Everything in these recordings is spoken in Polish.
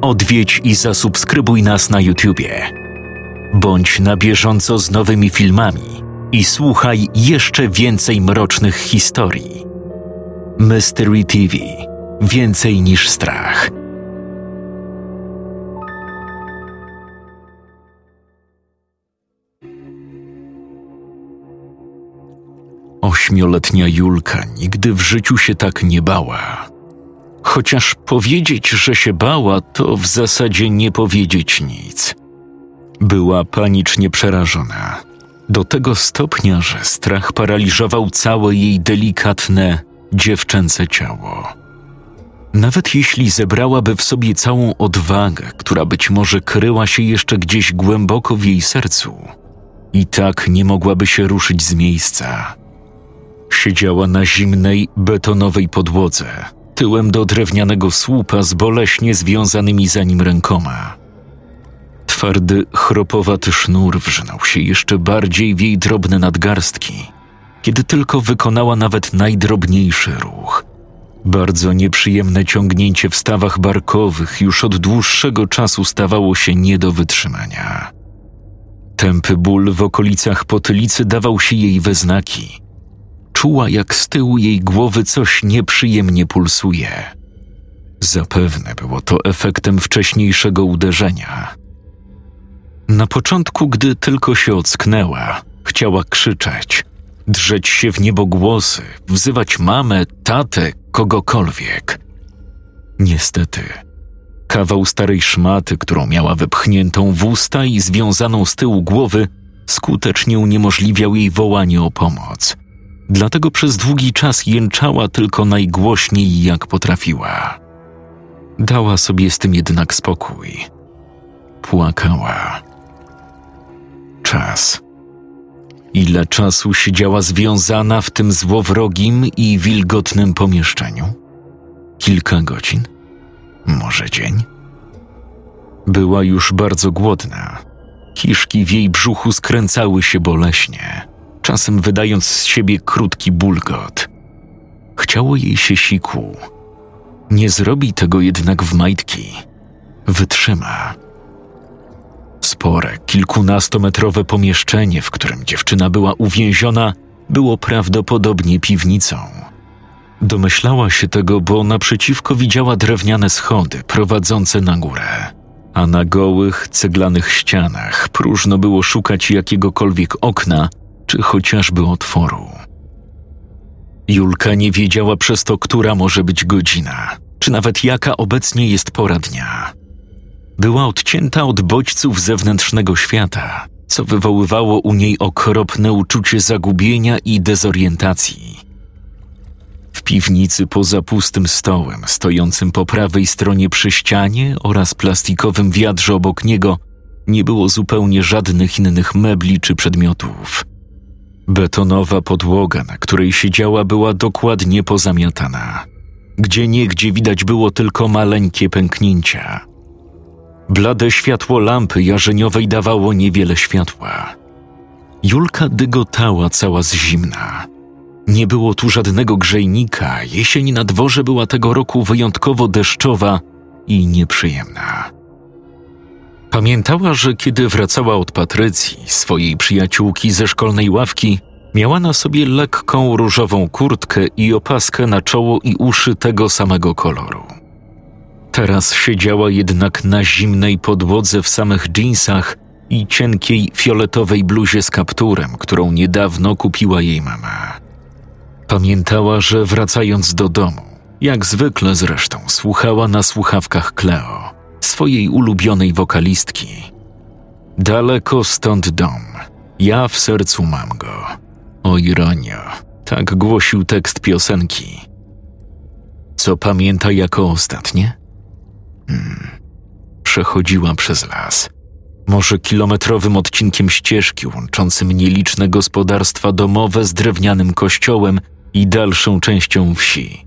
odwiedź i zasubskrybuj nas na YouTubie. Bądź na bieżąco z nowymi filmami i słuchaj jeszcze więcej mrocznych historii. Mystery TV Więcej niż strach. Ośmioletnia Julka nigdy w życiu się tak nie bała. Chociaż powiedzieć, że się bała, to w zasadzie nie powiedzieć nic. Była panicznie przerażona. Do tego stopnia, że strach paraliżował całe jej delikatne, dziewczęce ciało. Nawet jeśli zebrałaby w sobie całą odwagę, która być może kryła się jeszcze gdzieś głęboko w jej sercu, i tak nie mogłaby się ruszyć z miejsca. Siedziała na zimnej, betonowej podłodze, tyłem do drewnianego słupa z boleśnie związanymi za nim rękoma. Twardy, chropowaty sznur wrzynał się jeszcze bardziej w jej drobne nadgarstki, kiedy tylko wykonała nawet najdrobniejszy ruch. Bardzo nieprzyjemne ciągnięcie w stawach barkowych już od dłuższego czasu stawało się nie do wytrzymania. Tępy ból w okolicach potylicy dawał się jej we znaki – czuła, jak z tyłu jej głowy coś nieprzyjemnie pulsuje. Zapewne było to efektem wcześniejszego uderzenia. Na początku, gdy tylko się ocknęła, chciała krzyczeć, drzeć się w niebogłosy, wzywać mamę, tatę, kogokolwiek. Niestety, kawał starej szmaty, którą miała wypchniętą w usta i związaną z tyłu głowy, skutecznie uniemożliwiał jej wołanie o pomoc. Dlatego przez długi czas jęczała tylko najgłośniej jak potrafiła. Dała sobie z tym jednak spokój. Płakała. Czas. Ile czasu siedziała związana w tym złowrogim i wilgotnym pomieszczeniu? Kilka godzin? Może dzień? Była już bardzo głodna. Kiszki w jej brzuchu skręcały się boleśnie czasem wydając z siebie krótki bulgot. Chciało jej się siku. Nie zrobi tego jednak w majtki. Wytrzyma. Spore, kilkunastometrowe pomieszczenie, w którym dziewczyna była uwięziona, było prawdopodobnie piwnicą. Domyślała się tego, bo naprzeciwko widziała drewniane schody prowadzące na górę, a na gołych, ceglanych ścianach próżno było szukać jakiegokolwiek okna czy chociażby otworu. Julka nie wiedziała przez to, która może być godzina, czy nawet jaka obecnie jest pora dnia. Była odcięta od bodźców zewnętrznego świata, co wywoływało u niej okropne uczucie zagubienia i dezorientacji. W piwnicy poza pustym stołem, stojącym po prawej stronie przy ścianie oraz plastikowym wiadrze obok niego, nie było zupełnie żadnych innych mebli czy przedmiotów. Betonowa podłoga, na której siedziała, była dokładnie pozamiatana. Gdzie niegdzie widać było tylko maleńkie pęknięcia. Blade światło lampy jarzeniowej dawało niewiele światła. Julka dygotała cała z zimna. Nie było tu żadnego grzejnika, jesień na dworze była tego roku wyjątkowo deszczowa i nieprzyjemna. Pamiętała, że kiedy wracała od Patrycji, swojej przyjaciółki ze szkolnej ławki, miała na sobie lekką różową kurtkę i opaskę na czoło i uszy tego samego koloru. Teraz siedziała jednak na zimnej podłodze w samych dżinsach i cienkiej fioletowej bluzie z kapturem, którą niedawno kupiła jej mama. Pamiętała, że wracając do domu, jak zwykle zresztą słuchała na słuchawkach Cleo swojej ulubionej wokalistki. Daleko stąd dom, ja w sercu mam go. O ironio, tak głosił tekst piosenki. Co pamięta jako ostatnie? Hmm. Przechodziła przez las. Może kilometrowym odcinkiem ścieżki łączącym nieliczne gospodarstwa domowe z drewnianym kościołem i dalszą częścią wsi.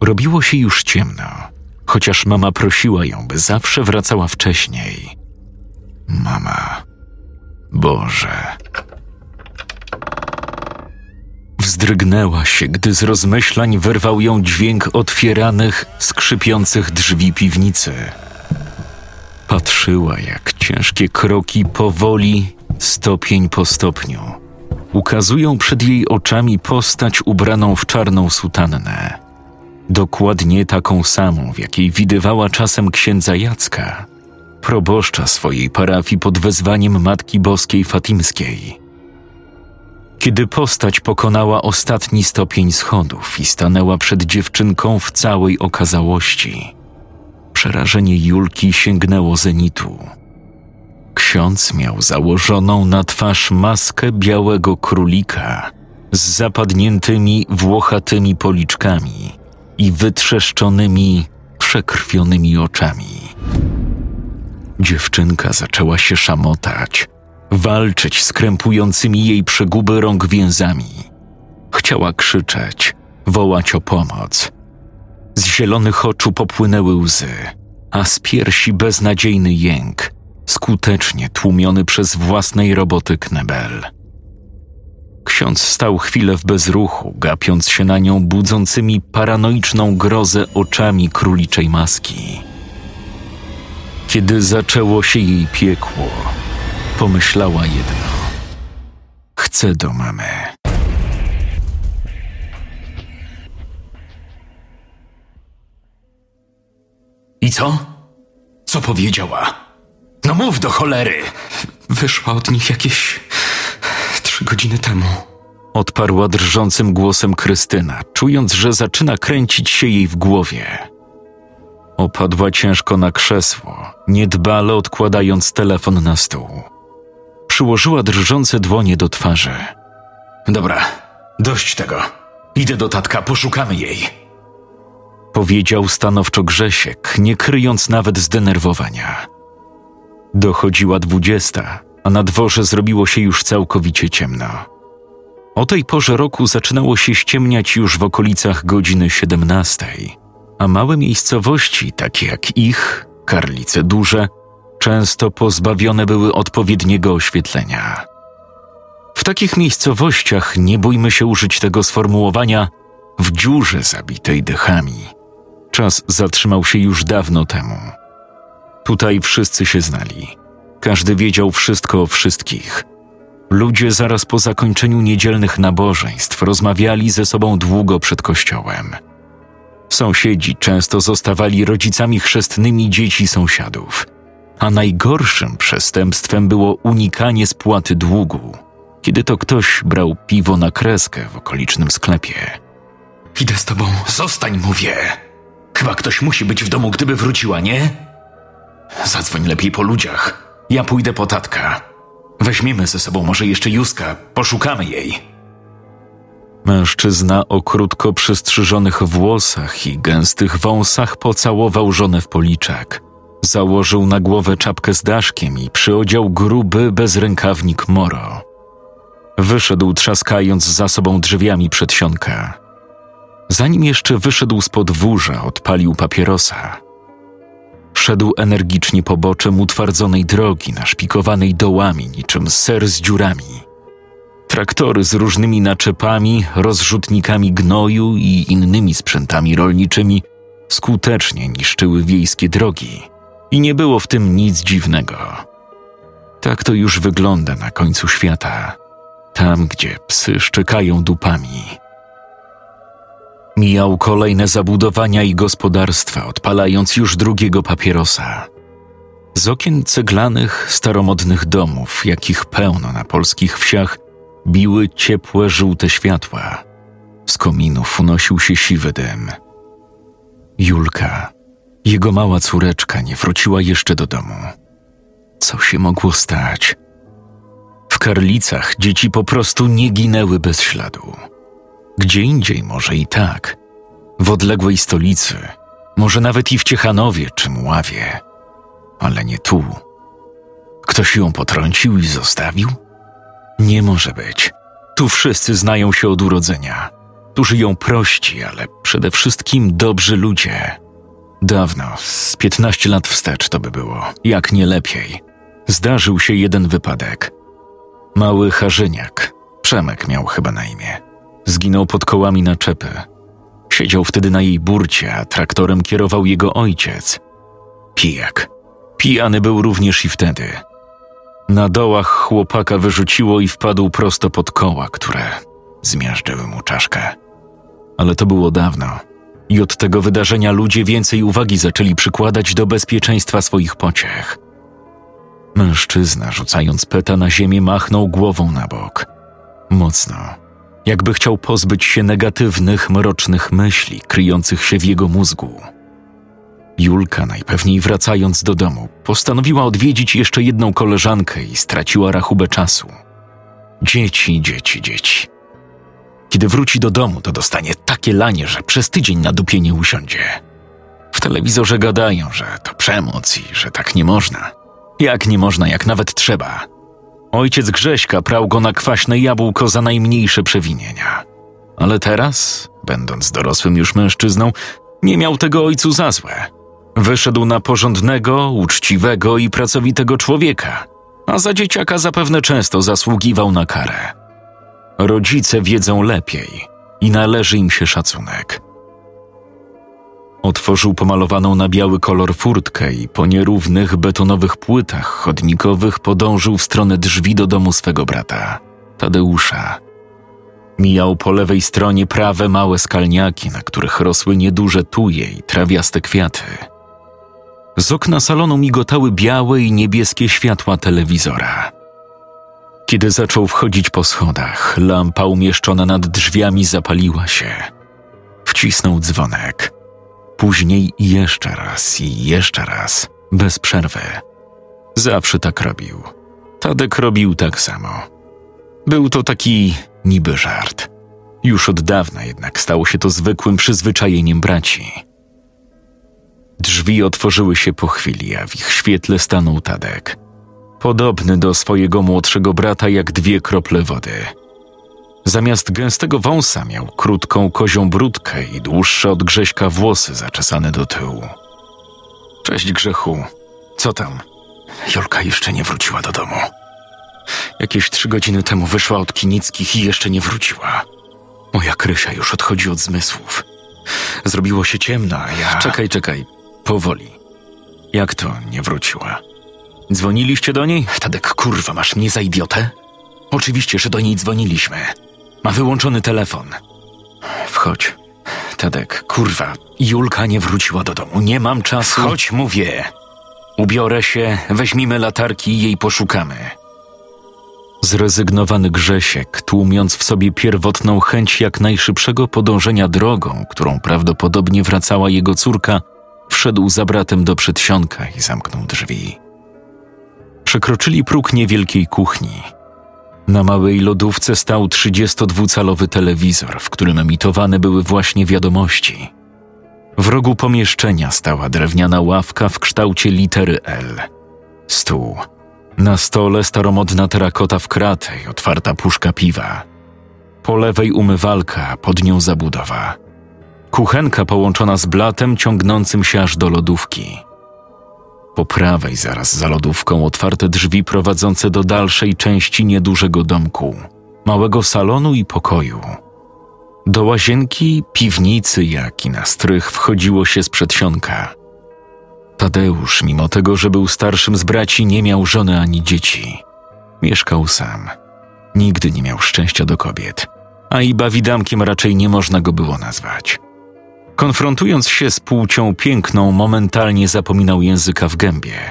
Robiło się już ciemno chociaż mama prosiła ją, by zawsze wracała wcześniej. Mama. Boże. Wzdrygnęła się, gdy z rozmyślań wyrwał ją dźwięk otwieranych, skrzypiących drzwi piwnicy. Patrzyła, jak ciężkie kroki powoli, stopień po stopniu, ukazują przed jej oczami postać ubraną w czarną sutannę. Dokładnie taką samą, w jakiej widywała czasem księdza Jacka, proboszcza swojej parafii pod wezwaniem Matki Boskiej Fatimskiej. Kiedy postać pokonała ostatni stopień schodów i stanęła przed dziewczynką w całej okazałości, przerażenie Julki sięgnęło zenitu. Ksiądz miał założoną na twarz maskę białego królika z zapadniętymi włochatymi policzkami i wytrzeszczonymi, przekrwionymi oczami. Dziewczynka zaczęła się szamotać, walczyć z krępującymi jej przeguby rąk więzami. Chciała krzyczeć, wołać o pomoc. Z zielonych oczu popłynęły łzy, a z piersi beznadziejny jęk, skutecznie tłumiony przez własnej roboty knebel. Ksiądz stał chwilę w bezruchu, gapiąc się na nią budzącymi paranoiczną grozę oczami króliczej maski. Kiedy zaczęło się jej piekło, pomyślała jedno: Chcę do mamy. I co? Co powiedziała? No mów do cholery! Wyszła od nich jakieś godziny temu. Odparła drżącym głosem Krystyna, czując, że zaczyna kręcić się jej w głowie. Opadła ciężko na krzesło, niedbale odkładając telefon na stół. Przyłożyła drżące dłonie do twarzy. Dobra, dość tego. Idę do tatka, poszukamy jej. Powiedział stanowczo Grzesiek, nie kryjąc nawet zdenerwowania. Dochodziła dwudziesta, a na dworze zrobiło się już całkowicie ciemno. O tej porze roku zaczynało się ściemniać już w okolicach godziny siedemnastej, a małe miejscowości, takie jak ich, Karlice Duże, często pozbawione były odpowiedniego oświetlenia. W takich miejscowościach nie bójmy się użyć tego sformułowania w dziurze zabitej dechami. Czas zatrzymał się już dawno temu. Tutaj wszyscy się znali. Każdy wiedział wszystko o wszystkich. Ludzie zaraz po zakończeniu niedzielnych nabożeństw rozmawiali ze sobą długo przed kościołem. Sąsiedzi często zostawali rodzicami chrzestnymi dzieci sąsiadów, a najgorszym przestępstwem było unikanie spłaty długu, kiedy to ktoś brał piwo na kreskę w okolicznym sklepie. Idę z tobą. Zostań, mówię. Chyba ktoś musi być w domu, gdyby wróciła, nie? Zadzwoń lepiej po ludziach. Ja pójdę po tatka. Weźmiemy ze sobą może jeszcze Józka, poszukamy jej. Mężczyzna o krótko przystrzyżonych włosach i gęstych wąsach pocałował żonę w policzek. Założył na głowę czapkę z daszkiem i przyodział gruby, bezrękawnik moro. Wyszedł trzaskając za sobą drzwiami przedsionka. Zanim jeszcze wyszedł z podwórza, odpalił papierosa. Szedł energicznie poboczem utwardzonej drogi, naszpikowanej dołami niczym ser z dziurami. Traktory z różnymi naczepami, rozrzutnikami gnoju i innymi sprzętami rolniczymi skutecznie niszczyły wiejskie drogi i nie było w tym nic dziwnego. Tak to już wygląda na końcu świata, tam gdzie psy szczekają dupami. Mijał kolejne zabudowania i gospodarstwa, odpalając już drugiego papierosa. Z okien ceglanych, staromodnych domów, jakich pełno na polskich wsiach, biły ciepłe, żółte światła. Z kominów unosił się siwy dym. Julka, jego mała córeczka, nie wróciła jeszcze do domu. Co się mogło stać? W Karlicach dzieci po prostu nie ginęły bez śladu. Gdzie indziej może i tak. W odległej stolicy, może nawet i w Ciechanowie czy Mławie. Ale nie tu. Ktoś ją potrącił i zostawił? Nie może być. Tu wszyscy znają się od urodzenia. Tu żyją prości, ale przede wszystkim dobrzy ludzie. Dawno, z 15 lat wstecz to by było, jak nie lepiej. Zdarzył się jeden wypadek. Mały Harzyniak, Przemek miał chyba na imię, zginął pod kołami naczepy. Siedział wtedy na jej burcie, a traktorem kierował jego ojciec. Pijak. Pijany był również i wtedy. Na dołach chłopaka wyrzuciło i wpadł prosto pod koła, które zmiażdżyły mu czaszkę. Ale to było dawno. I od tego wydarzenia ludzie więcej uwagi zaczęli przykładać do bezpieczeństwa swoich pociech. Mężczyzna, rzucając peta na ziemię, machnął głową na bok. Mocno, jakby chciał pozbyć się negatywnych, mrocznych myśli kryjących się w jego mózgu. Julka, najpewniej wracając do domu, postanowiła odwiedzić jeszcze jedną koleżankę i straciła rachubę czasu. Dzieci, dzieci, dzieci. Kiedy wróci do domu, to dostanie takie lanie, że przez tydzień na dupie nie usiądzie. W telewizorze gadają, że to przemoc i że tak nie można. Jak nie można, jak nawet trzeba. Ojciec Grześka prał go na kwaśne jabłko za najmniejsze przewinienia. Ale teraz, będąc dorosłym już mężczyzną, nie miał tego ojcu za złe. Wyszedł na porządnego, uczciwego i pracowitego człowieka, a za dzieciaka zapewne często zasługiwał na karę. Rodzice wiedzą lepiej i należy im się szacunek. Otworzył pomalowaną na biały kolor furtkę i po nierównych betonowych płytach chodnikowych podążył w stronę drzwi do domu swego brata, Tadeusza. Mijał po lewej stronie prawe małe skalniaki, na których rosły nieduże tuje i trawiaste kwiaty. Z okna salonu migotały białe i niebieskie światła telewizora. Kiedy zaczął wchodzić po schodach, lampa umieszczona nad drzwiami zapaliła się. Wcisnął dzwonek. Później jeszcze raz i jeszcze raz, bez przerwy. Zawsze tak robił. Tadek robił tak samo. Był to taki niby żart. Już od dawna jednak stało się to zwykłym przyzwyczajeniem braci. Drzwi otworzyły się po chwili, a w ich świetle stanął Tadek. Podobny do swojego młodszego brata jak dwie krople wody. Zamiast gęstego wąsa miał krótką kozią brudkę i dłuższe od Grześka włosy zaczesane do tyłu. Cześć Grzechu. Co tam? Jolka jeszcze nie wróciła do domu. Jakieś trzy godziny temu wyszła od Kinickich i jeszcze nie wróciła. Moja Krysia już odchodzi od zmysłów. Zrobiło się ciemno, a ja... Czekaj, czekaj. Powoli. Jak to nie wróciła? Dzwoniliście do niej? Tadek, kurwa, masz mnie za idiotę? Oczywiście, że do niej dzwoniliśmy. Ma wyłączony telefon. Wchodź. Tadek, kurwa, Julka nie wróciła do domu. Nie mam czasu. Chodź, mówię. Ubiorę się, weźmimy latarki i jej poszukamy. Zrezygnowany Grzesiek, tłumiąc w sobie pierwotną chęć jak najszybszego podążenia drogą, którą prawdopodobnie wracała jego córka, wszedł za bratem do przedsionka i zamknął drzwi. Przekroczyli próg niewielkiej kuchni. Na małej lodówce stał 32-calowy telewizor, w którym emitowane były właśnie wiadomości. W rogu pomieszczenia stała drewniana ławka w kształcie litery L. Stół. Na stole staromodna terakota w kratę i otwarta puszka piwa. Po lewej umywalka, pod nią zabudowa. Kuchenka połączona z blatem ciągnącym się aż do lodówki. Po prawej, zaraz za lodówką, otwarte drzwi prowadzące do dalszej części niedużego domku, małego salonu i pokoju. Do łazienki, piwnicy, jak i na strych wchodziło się z przedsionka. Tadeusz, mimo tego, że był starszym z braci, nie miał żony ani dzieci. Mieszkał sam. Nigdy nie miał szczęścia do kobiet, a i bawidamkiem raczej nie można go było nazwać. Konfrontując się z płcią piękną, momentalnie zapominał języka w gębie.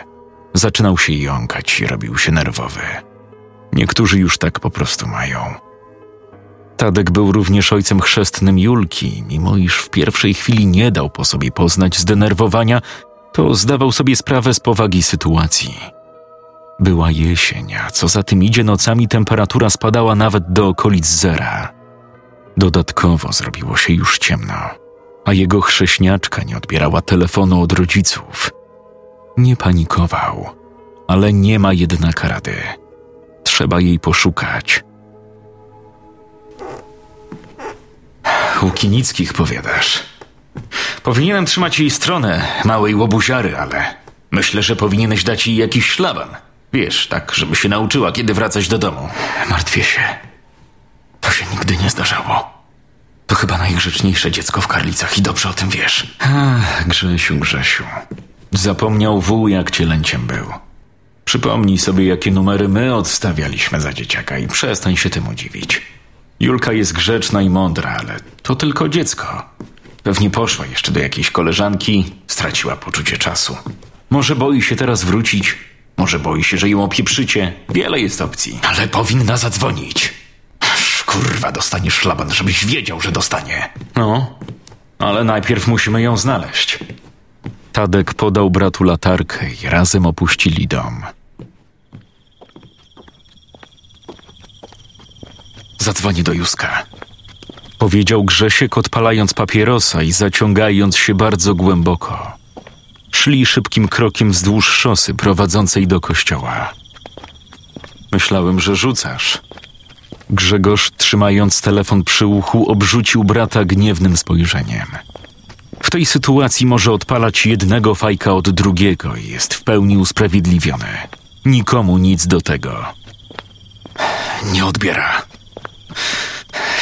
Zaczynał się jąkać i robił się nerwowy. Niektórzy już tak po prostu mają. Tadek był również ojcem chrzestnym Julki, mimo iż w pierwszej chwili nie dał po sobie poznać zdenerwowania, to zdawał sobie sprawę z powagi sytuacji. Była jesień, a co za tym idzie, nocami temperatura spadała nawet do okolic zera. Dodatkowo zrobiło się już ciemno a jego chrześniaczka nie odbierała telefonu od rodziców. Nie panikował, ale nie ma jednak rady. Trzeba jej poszukać. Łukinickich powiadasz. Powinienem trzymać jej stronę, małej łobuziary, ale myślę, że powinieneś dać jej jakiś szlaban. Wiesz, tak, żeby się nauczyła, kiedy wracać do domu. Martwię się. To się nigdy nie zdarzało. To chyba najgrzeczniejsze dziecko w Karlicach i dobrze o tym wiesz. Ach, Grzesiu, Grzesiu. Zapomniał wół, jak cielęciem był. Przypomnij sobie, jakie numery my odstawialiśmy za dzieciaka i przestań się temu dziwić. Julka jest grzeczna i mądra, ale to tylko dziecko. Pewnie poszła jeszcze do jakiejś koleżanki, straciła poczucie czasu. Może boi się teraz wrócić, może boi się, że ją opieprzycie. Wiele jest opcji, ale powinna zadzwonić. Kurwa, dostanie szlaban, żebyś wiedział, że dostanie. No, ale najpierw musimy ją znaleźć. Tadek podał bratu latarkę i razem opuścili dom. Zadzwonię do Józka. Powiedział Grzesiek, odpalając papierosa i zaciągając się bardzo głęboko. Szli szybkim krokiem wzdłuż szosy prowadzącej do kościoła. Myślałem, że rzucasz. Grzegorz, trzymając telefon przy uchu, obrzucił brata gniewnym spojrzeniem. W tej sytuacji może odpalać jednego fajka od drugiego i jest w pełni usprawiedliwiony. Nikomu nic do tego. Nie odbiera.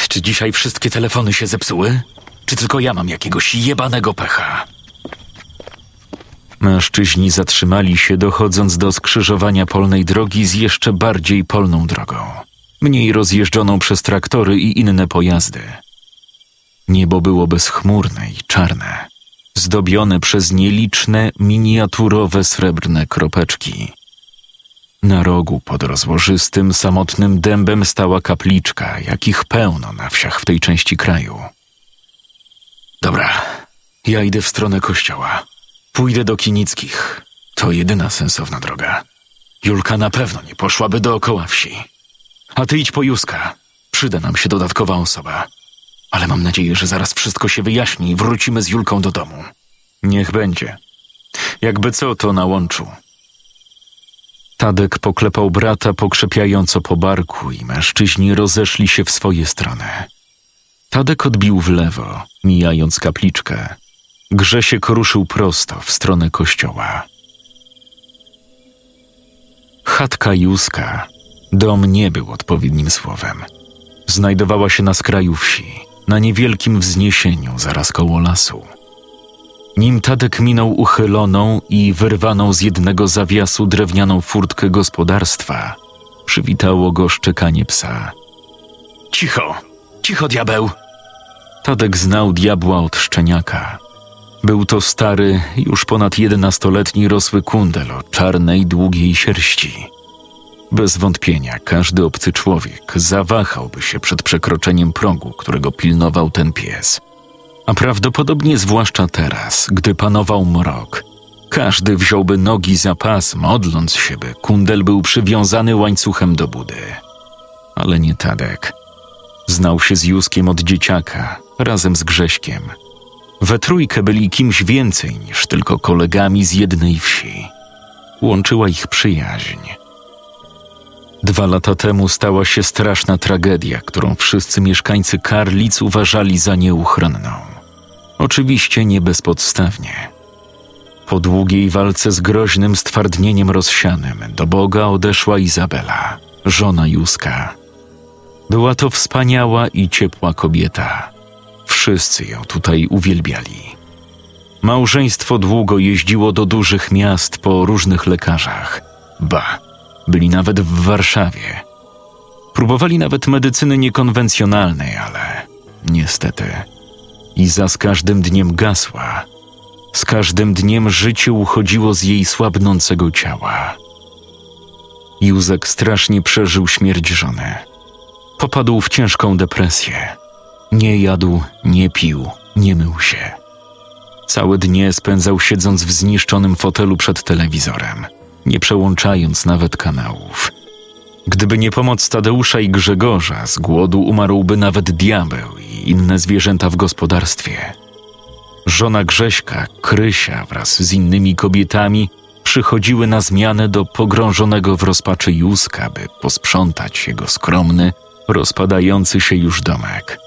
Czy dzisiaj wszystkie telefony się zepsuły? Czy tylko ja mam jakiegoś jebanego pecha? Mężczyźni zatrzymali się, dochodząc do skrzyżowania polnej drogi z jeszcze bardziej polną drogą, mniej rozjeżdżoną przez traktory i inne pojazdy. Niebo było bezchmurne i czarne, zdobione przez nieliczne, miniaturowe srebrne kropeczki. Na rogu pod rozłożystym, samotnym dębem stała kapliczka, jakich pełno na wsiach w tej części kraju. Dobra, ja idę w stronę kościoła. Pójdę do Kinickich. To jedyna sensowna droga. Julka na pewno nie poszłaby dookoła wsi. A ty idź po Józka. Przyda nam się dodatkowa osoba. Ale mam nadzieję, że zaraz wszystko się wyjaśni i wrócimy z Julką do domu. Niech będzie. Jakby co, to na łączu. Tadek poklepał brata pokrzepiająco po barku i mężczyźni rozeszli się w swoje strony. Tadek odbił w lewo, mijając kapliczkę. Grzesiek ruszył prosto w stronę kościoła. Chatka Józka, dom nie był odpowiednim słowem. Znajdowała się na skraju wsi, na niewielkim wzniesieniu zaraz koło lasu. Nim Tadek minął uchyloną i wyrwaną z jednego zawiasu drewnianą furtkę gospodarstwa, przywitało go szczekanie psa. Cicho! Cicho, diabeł! Tadek znał diabła od szczeniaka. Był to stary, już ponad jedenastoletni rosły kundel o czarnej, długiej sierści. Bez wątpienia każdy obcy człowiek zawahałby się przed przekroczeniem progu, którego pilnował ten pies. A prawdopodobnie zwłaszcza teraz, gdy panował mrok, każdy wziąłby nogi za pas, modląc się, by kundel był przywiązany łańcuchem do budy. Ale nie Tadek. Znał się z Józkiem od dzieciaka, razem z Grześkiem. We trójkę byli kimś więcej niż tylko kolegami z jednej wsi. Łączyła ich przyjaźń. Dwa lata temu stała się straszna tragedia, którą wszyscy mieszkańcy Karlic uważali za nieuchronną. Oczywiście nie bezpodstawnie. Po długiej walce z groźnym stwardnieniem rozsianym do Boga odeszła Izabela, żona Józka. Była to wspaniała i ciepła kobieta. Wszyscy ją tutaj uwielbiali. Małżeństwo długo jeździło do dużych miast po różnych lekarzach. Ba, byli nawet w Warszawie. Próbowali nawet medycyny niekonwencjonalnej, ale niestety Iza z każdym dniem gasła. Z każdym dniem życie uchodziło z jej słabnącego ciała. Józek strasznie przeżył śmierć żony. Popadł w ciężką depresję. Nie jadł, nie pił, nie mył się. Całe dnie spędzał siedząc w zniszczonym fotelu przed telewizorem, nie przełączając nawet kanałów. Gdyby nie pomoc Tadeusza i Grzegorza, z głodu umarłby nawet diabeł i inne zwierzęta w gospodarstwie. Żona Grześka, Krysia wraz z innymi kobietami przychodziły na zmianę do pogrążonego w rozpaczy Józka, by posprzątać jego skromny, rozpadający się już domek.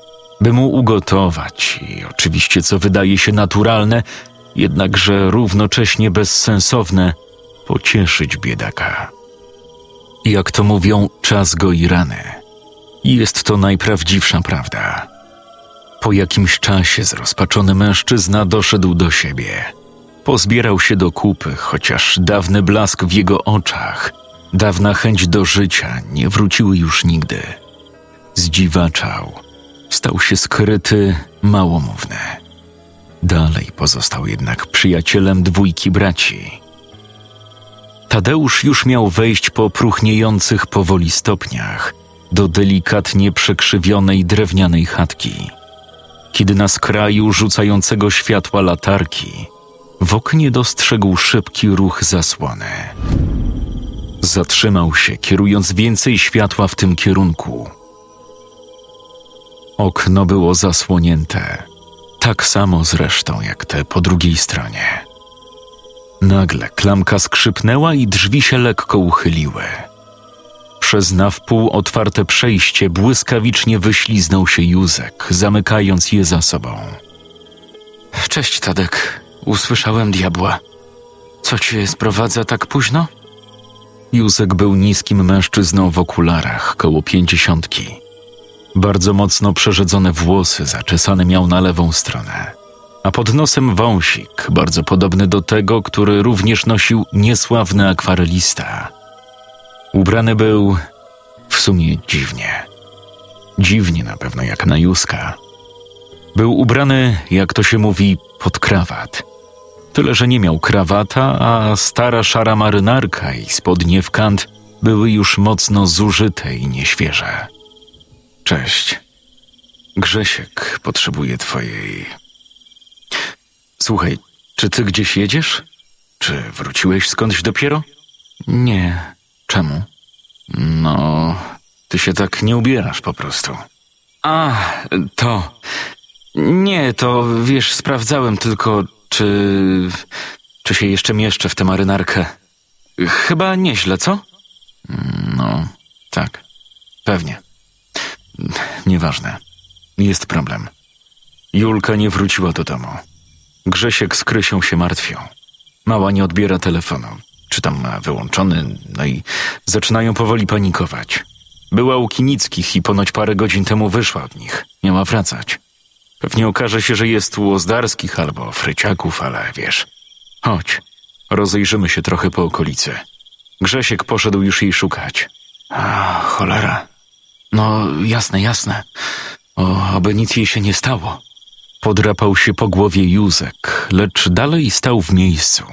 By mu ugotować i oczywiście, co wydaje się naturalne, jednakże równocześnie bezsensowne, pocieszyć biedaka. Jak to mówią, czas goi rany. Jest to najprawdziwsza prawda. Po jakimś czasie zrozpaczony mężczyzna doszedł do siebie. Pozbierał się do kupy, chociaż dawny blask w jego oczach, dawna chęć do życia nie wróciły już nigdy. Zdziwaczał. Stał się skryty, małomówny. Dalej pozostał jednak przyjacielem dwójki braci. Tadeusz już miał wejść po próchniejących powoli stopniach do delikatnie przekrzywionej drewnianej chatki. Kiedy na skraju rzucającego światła latarki w oknie dostrzegł szybki ruch zasłony. Zatrzymał się, kierując więcej światła w tym kierunku. Okno było zasłonięte, tak samo zresztą jak te po drugiej stronie. Nagle klamka skrzypnęła i drzwi się lekko uchyliły. Przez na wpół otwarte przejście błyskawicznie wyśliznął się Józek, zamykając je za sobą. Cześć, Tadek. Usłyszałem diabła. Co cię sprowadza tak późno? Józek był niskim mężczyzną w okularach, koło pięćdziesiątki. Bardzo mocno przerzedzone włosy zaczesane miał na lewą stronę, a pod nosem wąsik, bardzo podobny do tego, który również nosił niesławny akwarelista. Ubrany był w sumie dziwnie. Dziwnie na pewno jak na Józka. Był ubrany, jak to się mówi, pod krawat. Tyle, że nie miał krawata, a stara szara marynarka i spodnie w kant były już mocno zużyte i nieświeże. Cześć. Grzesiek potrzebuje twojej. Słuchaj, czy ty gdzieś jedziesz? Czy wróciłeś skądś dopiero? Nie. Czemu? No, ty się tak nie ubierasz po prostu. A, to. Nie, to wiesz, sprawdzałem tylko, czy. czy się jeszcze mieszczę w tę marynarkę. Chyba nieźle, co? No, tak. Pewnie. Nieważne. Jest problem. Julka nie wróciła do domu. Grzesiek z Krysią się martwią. Mała nie odbiera telefonu. Czy tam ma wyłączony, no i zaczynają powoli panikować. Była u Kinickich i ponoć parę godzin temu wyszła od nich. Nie ma wracać. Pewnie okaże się, że jest u Ozdarskich albo Fryciaków, ale wiesz. Chodź, rozejrzymy się trochę po okolicy. Grzesiek poszedł już jej szukać. A, cholera. No, jasne, jasne. O, oby nic jej się nie stało. Podrapał się po głowie Józek, lecz dalej stał w miejscu.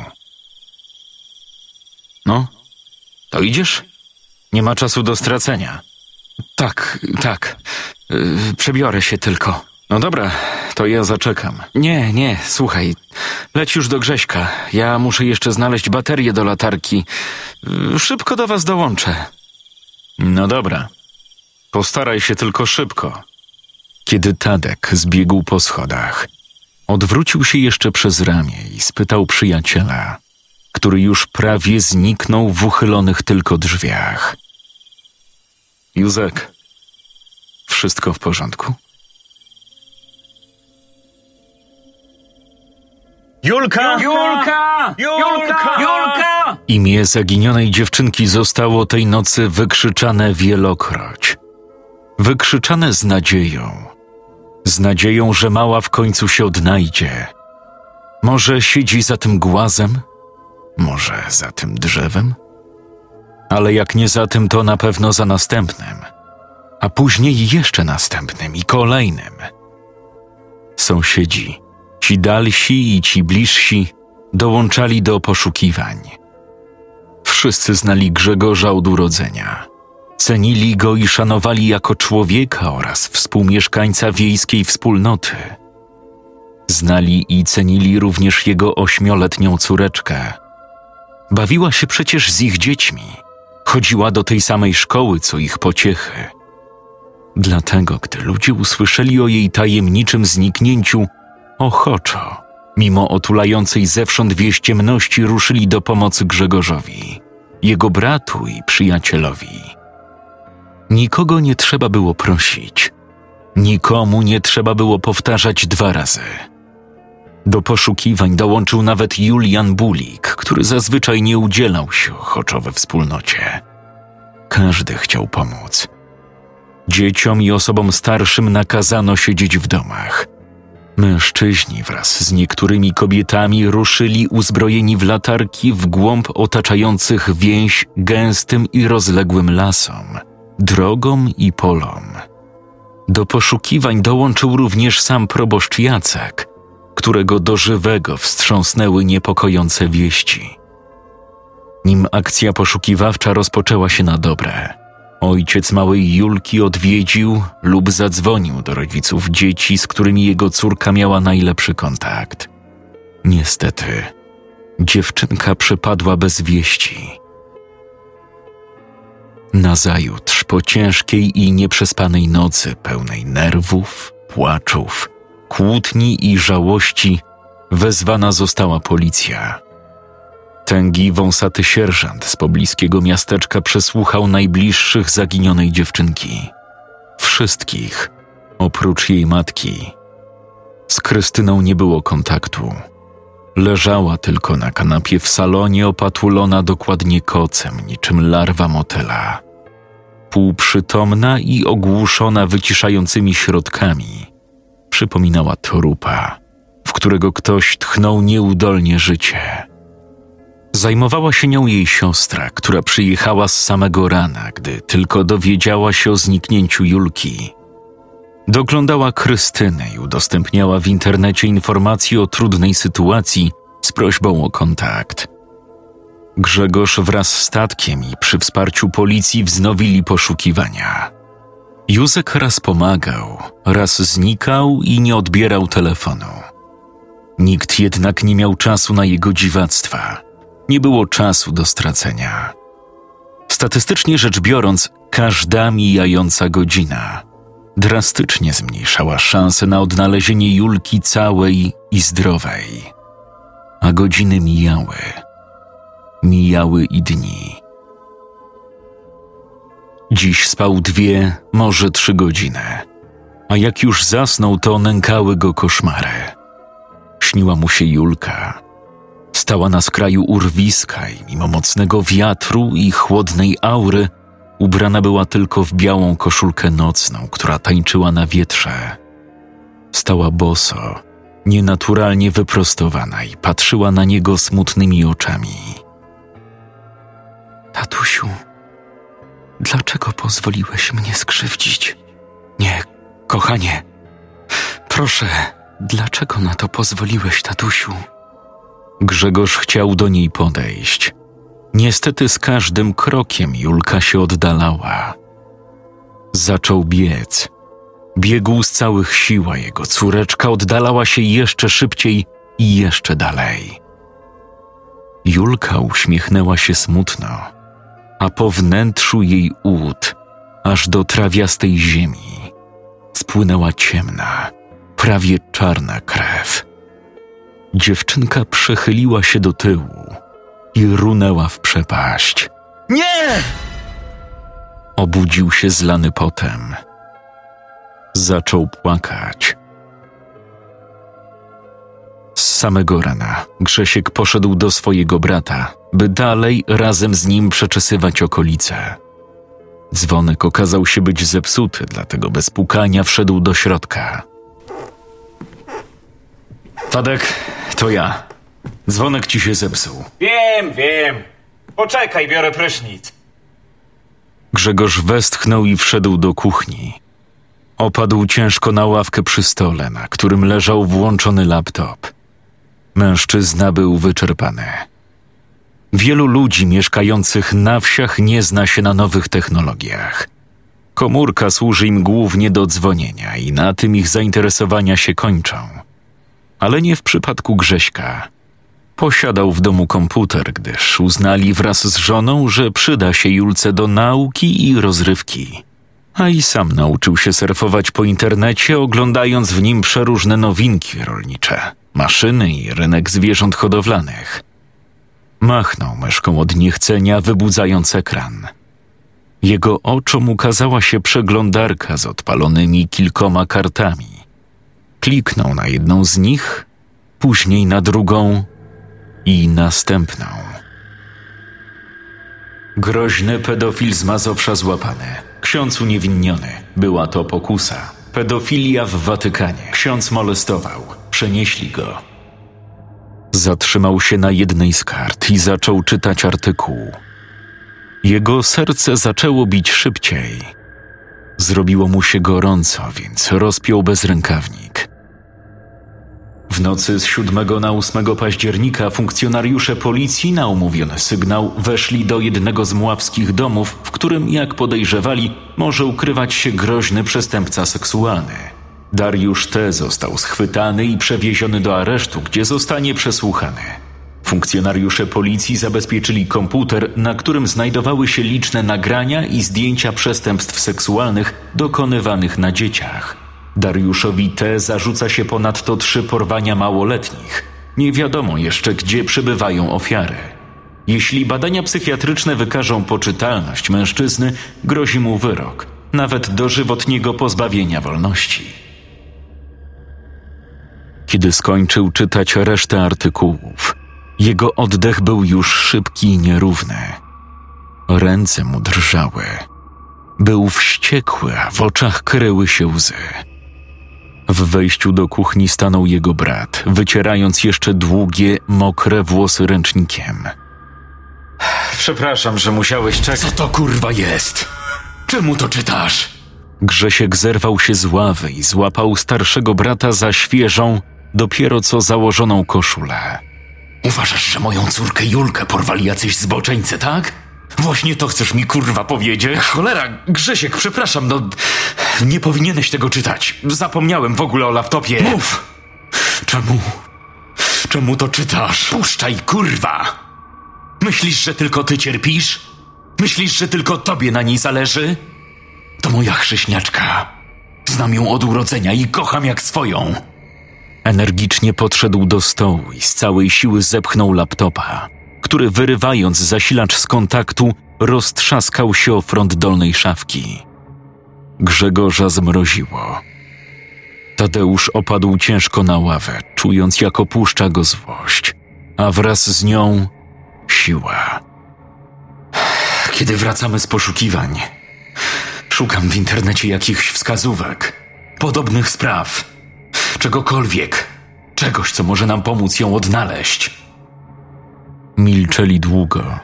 No, to idziesz? Nie ma czasu do stracenia. Tak, tak. Yy, przebiorę się tylko. No dobra, to ja zaczekam. Nie, nie, słuchaj. Leć już do Grześka. Ja muszę jeszcze znaleźć baterię do latarki. Yy, szybko do was dołączę. No dobra. Postaraj się tylko szybko. Kiedy Tadek zbiegł po schodach, odwrócił się jeszcze przez ramię i spytał przyjaciela, który już prawie zniknął w uchylonych tylko drzwiach. Józek, wszystko w porządku? Julka! Julka! Julka! Julka! Imię zaginionej dziewczynki zostało tej nocy wykrzyczane wielokroć. Wykrzyczane z nadzieją. Z nadzieją, że mała w końcu się odnajdzie. Może siedzi za tym głazem? Może za tym drzewem? Ale jak nie za tym, to na pewno za następnym. A później jeszcze następnym i kolejnym. Sąsiedzi, ci dalsi i ci bliżsi, dołączali do poszukiwań. Wszyscy znali Grzegorza od urodzenia. Cenili go i szanowali jako człowieka oraz współmieszkańca wiejskiej wspólnoty. Znali i cenili również jego ośmioletnią córeczkę. Bawiła się przecież z ich dziećmi. Chodziła do tej samej szkoły, co ich pociechy. Dlatego, gdy ludzie usłyszeli o jej tajemniczym zniknięciu, ochoczo, mimo otulającej zewsząd wieść ciemności, ruszyli do pomocy Grzegorzowi, jego bratu i przyjacielowi. Nikogo nie trzeba było prosić, nikomu nie trzeba było powtarzać dwa razy. Do poszukiwań dołączył nawet Julian Bulik, który zazwyczaj nie udzielał się ochoczo we wspólnocie. Każdy chciał pomóc. Dzieciom i osobom starszym nakazano siedzieć w domach. Mężczyźni wraz z niektórymi kobietami ruszyli uzbrojeni w latarki w głąb otaczających więź gęstym i rozległym lasom, drogom i polom. Do poszukiwań dołączył również sam proboszcz Jacek, którego do żywego wstrząsnęły niepokojące wieści. Nim akcja poszukiwawcza rozpoczęła się na dobre, ojciec małej Julki odwiedził lub zadzwonił do rodziców dzieci, z którymi jego córka miała najlepszy kontakt. Niestety, dziewczynka przepadła bez wieści. Nazajutrz, po ciężkiej i nieprzespanej nocy, pełnej nerwów, płaczów, kłótni i żałości, wezwana została policja. Tęgi wąsaty sierżant z pobliskiego miasteczka przesłuchał najbliższych zaginionej dziewczynki. Wszystkich, oprócz jej matki. Z Krystyną nie było kontaktu. Leżała tylko na kanapie w salonie, opatulona dokładnie kocem, niczym larwa motyla. Półprzytomna i ogłuszona wyciszającymi środkami, przypominała trupa, w którego ktoś tchnął nieudolnie życie. Zajmowała się nią jej siostra, która przyjechała z samego rana, gdy tylko dowiedziała się o zniknięciu Julki. Doglądała Krystyny i udostępniała w internecie informacje o trudnej sytuacji z prośbą o kontakt. Grzegorz wraz z statkiem i przy wsparciu policji wznowili poszukiwania. Józek raz pomagał, raz znikał i nie odbierał telefonu. Nikt jednak nie miał czasu na jego dziwactwa. Nie było czasu do stracenia. Statystycznie rzecz biorąc, każda mijająca godzina drastycznie zmniejszała szanse na odnalezienie Julki całej i zdrowej. A godziny mijały. Mijały i dni. Dziś spał dwie, może trzy godziny, a jak już zasnął, to nękały go koszmary. Śniła mu się Julka. Stała na skraju urwiska i mimo mocnego wiatru i chłodnej aury ubrana była tylko w białą koszulkę nocną, która tańczyła na wietrze. Stała boso, nienaturalnie wyprostowana i patrzyła na niego smutnymi oczami. Tatusiu, dlaczego pozwoliłeś mnie skrzywdzić? Nie, kochanie, proszę, dlaczego na to pozwoliłeś, tatusiu? Grzegorz chciał do niej podejść. Niestety z każdym krokiem Julka się oddalała. Zaczął biec. Biegł z całych sił, a jego córeczka oddalała się jeszcze szybciej i jeszcze dalej. Julka uśmiechnęła się smutno, a po wnętrzu jej ud, aż do trawiastej ziemi, spłynęła ciemna, prawie czarna krew. Dziewczynka przechyliła się do tyłu i runęła w przepaść. Nie! Obudził się zlany potem. Zaczął płakać. Z samego rana Grzesiek poszedł do swojego brata, by dalej razem z nim przeczesywać okolice. Dzwonek okazał się być zepsuty, dlatego bez pukania wszedł do środka. Tadek, to ja. Dzwonek ci się zepsuł. Wiem, wiem. Poczekaj, biorę prysznic. Grzegorz westchnął i wszedł do kuchni. Opadł ciężko na ławkę przy stole, na którym leżał włączony laptop. Mężczyzna był wyczerpany. Wielu ludzi mieszkających na wsiach nie zna się na nowych technologiach. Komórka służy im głównie do dzwonienia i na tym ich zainteresowania się kończą. Ale nie w przypadku Grześka. Posiadał w domu komputer, gdyż uznali wraz z żoną, że przyda się Julce do nauki i rozrywki. A i sam nauczył się surfować po internecie, oglądając w nim przeróżne nowinki rolnicze, maszyny i rynek zwierząt hodowlanych. Machnął myszką od niechcenia, wybudzając ekran. Jego oczom ukazała się przeglądarka z odpalonymi kilkoma kartami. Kliknął na jedną z nich, później na drugą i następną. Groźny pedofil z Mazowsza złapany, ksiądz uniewinniony. Była to pokusa. Pedofilia w Watykanie. Ksiądz molestował. Przenieśli go. Zatrzymał się na jednej z kart i zaczął czytać artykuł. Jego serce zaczęło bić szybciej. Zrobiło mu się gorąco, więc rozpiął bezrękawnik. W nocy z 7 na 8 października funkcjonariusze policji na umówiony sygnał weszli do jednego z mławskich domów, w którym, jak podejrzewali, może ukrywać się groźny przestępca seksualny. Dariusz T. został schwytany i przewieziony do aresztu, gdzie zostanie przesłuchany. Funkcjonariusze policji zabezpieczyli komputer, na którym znajdowały się liczne nagrania i zdjęcia przestępstw seksualnych dokonywanych na dzieciach. Dariuszowi T. zarzuca się ponadto trzy porwania małoletnich. Nie wiadomo jeszcze, gdzie przebywają ofiary. Jeśli badania psychiatryczne wykażą poczytalność mężczyzny, grozi mu wyrok, nawet dożywotniego pozbawienia wolności. Kiedy skończył czytać resztę artykułów, jego oddech był już szybki i nierówny. Ręce mu drżały. Był wściekły, a w oczach kryły się łzy. W wejściu do kuchni stanął jego brat, wycierając jeszcze długie, mokre włosy ręcznikiem. Przepraszam, że musiałeś czekać. Co to kurwa jest? Czemu to czytasz? Grzesiek zerwał się z ławy i złapał starszego brata za świeżą, dopiero co założoną koszulę. Uważasz, że moją córkę Julkę porwali jacyś zboczeńcy, tak? Właśnie to chcesz mi kurwa powiedzieć? Cholera, Grzesiek, przepraszam, no nie powinieneś tego czytać. Zapomniałem w ogóle o laptopie. Mów! Czemu? Czemu to czytasz? Puszczaj, kurwa! Myślisz, że tylko ty cierpisz? Myślisz, że tylko tobie na niej zależy? To moja chrześniaczka. Znam ją od urodzenia i kocham jak swoją. Energicznie podszedł do stołu i z całej siły zepchnął laptopa, który wyrywając zasilacz z kontaktu, roztrzaskał się o front dolnej szafki. Grzegorza zmroziło. Tadeusz opadł ciężko na ławę, czując jak opuszcza go złość, a wraz z nią siła. Kiedy wracamy z poszukiwań, szukam w internecie jakichś wskazówek, podobnych spraw, czegokolwiek, czegoś, co może nam pomóc ją odnaleźć. Milczeli długo.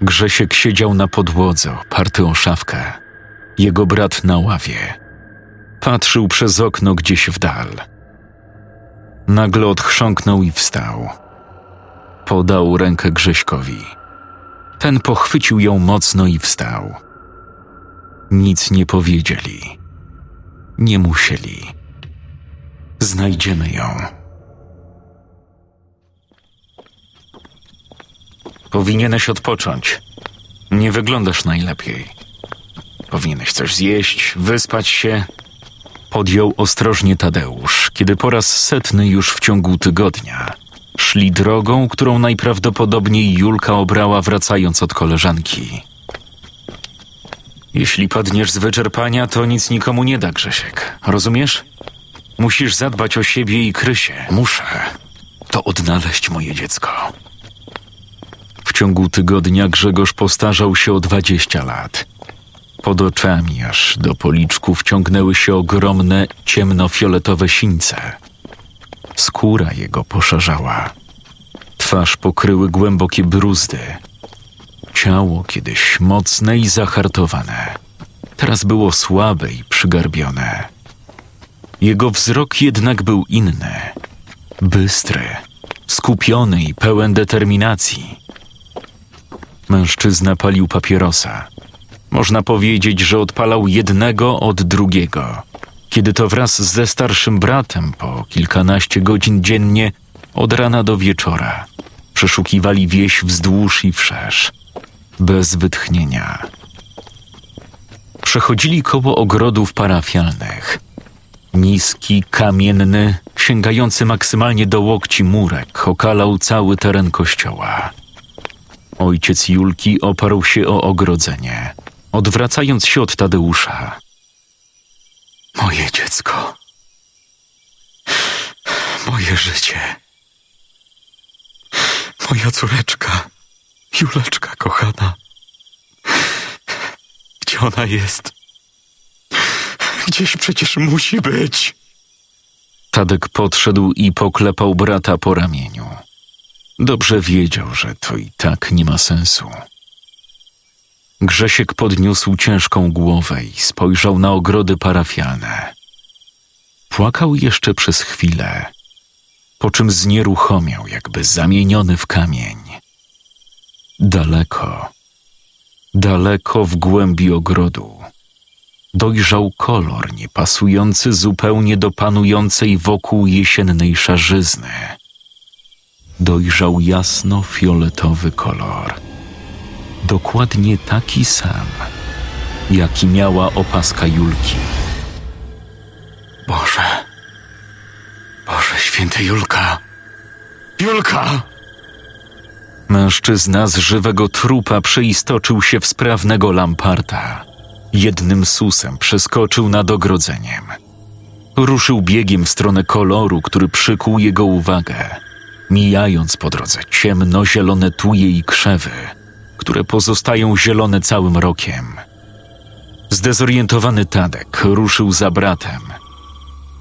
Grzesiek siedział na podłodze, oparty o szafkę. Jego brat na ławie. Patrzył przez okno gdzieś w dal. Nagle odchrząknął i wstał. Podał rękę Grześkowi. Ten pochwycił ją mocno i wstał. Nic nie powiedzieli. Nie musieli. Znajdziemy ją. Powinieneś odpocząć. Nie wyglądasz najlepiej. Powinieneś coś zjeść, wyspać się. Podjął ostrożnie Tadeusz, kiedy po raz setny już w ciągu tygodnia szli drogą, którą najprawdopodobniej Julka obrała wracając od koleżanki. Jeśli padniesz z wyczerpania, to nic nikomu nie da, Grzesiek. Rozumiesz? Musisz zadbać o siebie i Krysię. Muszę to odnaleźć moje dziecko. W ciągu tygodnia Grzegorz postarzał się o 20 lat. Pod oczami aż do policzków ciągnęły się ogromne, ciemnofioletowe sińce. Skóra jego poszarzała. Twarz pokryły głębokie bruzdy. Ciało kiedyś mocne i zahartowane. Teraz było słabe i przygarbione. Jego wzrok jednak był inny. Bystry, skupiony i pełen determinacji. Mężczyzna palił papierosa. Można powiedzieć, że odpalał jednego od drugiego, kiedy to wraz ze starszym bratem po kilkanaście godzin dziennie od rana do wieczora przeszukiwali wieś wzdłuż i wszerz, bez wytchnienia. Przechodzili koło ogrodów parafialnych. Niski, kamienny, sięgający maksymalnie do łokci murek okalał cały teren kościoła. Ojciec Julki oparł się o ogrodzenie, odwracając się od Tadeusza. Moje dziecko. Moje życie. Moja córeczka. Juleczka kochana. Gdzie ona jest? Gdzieś przecież musi być. Tadek podszedł i poklepał brata po ramieniu. Dobrze wiedział, że to i tak nie ma sensu. Grzesiek podniósł ciężką głowę i spojrzał na ogrody parafialne. Płakał jeszcze przez chwilę, po czym znieruchomiał, jakby zamieniony w kamień. Daleko, daleko w głębi ogrodu dojrzał kolor niepasujący zupełnie do panującej wokół jesiennej szarzyzny. Dojrzał jasno-fioletowy kolor. Dokładnie taki sam, jaki miała opaska Julki. Boże. Boże święty Julka. Julka! Mężczyzna z żywego trupa przeistoczył się w sprawnego lamparta. Jednym susem przeskoczył nad ogrodzeniem. Ruszył biegiem w stronę koloru, który przykuł jego uwagę, mijając po drodze ciemno-zielone tuje i krzewy, które pozostają zielone całym rokiem. Zdezorientowany Tadek ruszył za bratem.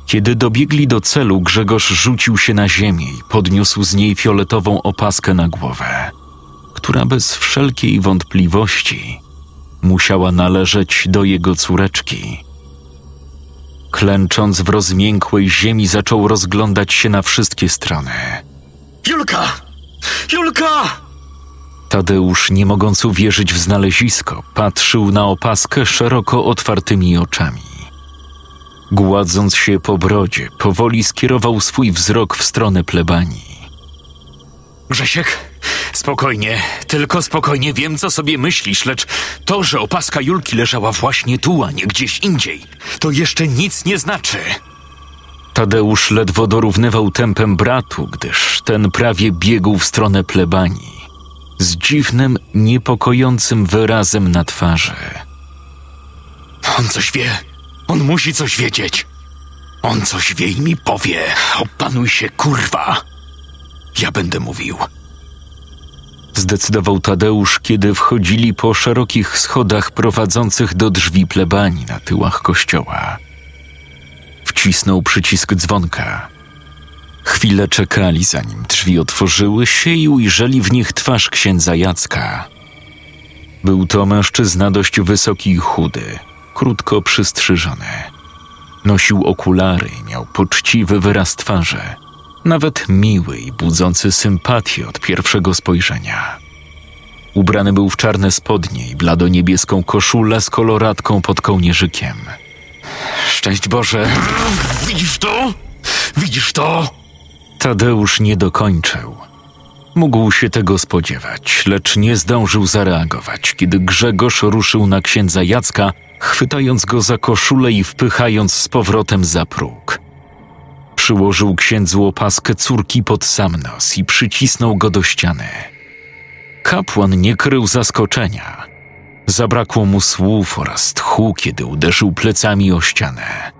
Kiedy dobiegli do celu, Grzegorz rzucił się na ziemię i podniósł z niej fioletową opaskę na głowę, która bez wszelkiej wątpliwości musiała należeć do jego córeczki. Klęcząc w rozmiękłej ziemi, zaczął rozglądać się na wszystkie strony. Julka! Julka! Tadeusz, nie mogąc uwierzyć w znalezisko, patrzył na opaskę szeroko otwartymi oczami. Gładząc się po brodzie, powoli skierował swój wzrok w stronę plebanii. Grzesiek, spokojnie, tylko spokojnie wiem, co sobie myślisz, lecz to, że opaska Julki leżała właśnie tu, a nie gdzieś indziej, to jeszcze nic nie znaczy. Tadeusz ledwo dorównywał tempem bratu, gdyż ten prawie biegł w stronę plebanii, z dziwnym, niepokojącym wyrazem na twarzy. On coś wie. On musi coś wiedzieć. On coś wie i mi powie. Opanuj się, kurwa. Ja będę mówił. Zdecydował Tadeusz, kiedy wchodzili po szerokich schodach prowadzących do drzwi plebanii na tyłach kościoła. Wcisnął przycisk dzwonka. Chwilę czekali, zanim drzwi otworzyły się i ujrzeli w nich twarz księdza Jacka. Był to mężczyzna dość wysoki i chudy, krótko przystrzyżony. Nosił okulary i miał poczciwy wyraz twarzy, nawet miły i budzący sympatię od pierwszego spojrzenia. Ubrany był w czarne spodnie i blado-niebieską koszulę z koloratką pod kołnierzykiem. Szczęść Boże. Widzisz to? Widzisz to? Tadeusz nie dokończył. Mógł się tego spodziewać, lecz nie zdążył zareagować, kiedy Grzegorz ruszył na księdza Jacka, chwytając go za koszulę i wpychając z powrotem za próg. Przyłożył księdzu opaskę córki pod sam nos i przycisnął go do ściany. Kapłan nie krył zaskoczenia. Zabrakło mu słów oraz tchu, kiedy uderzył plecami o ścianę.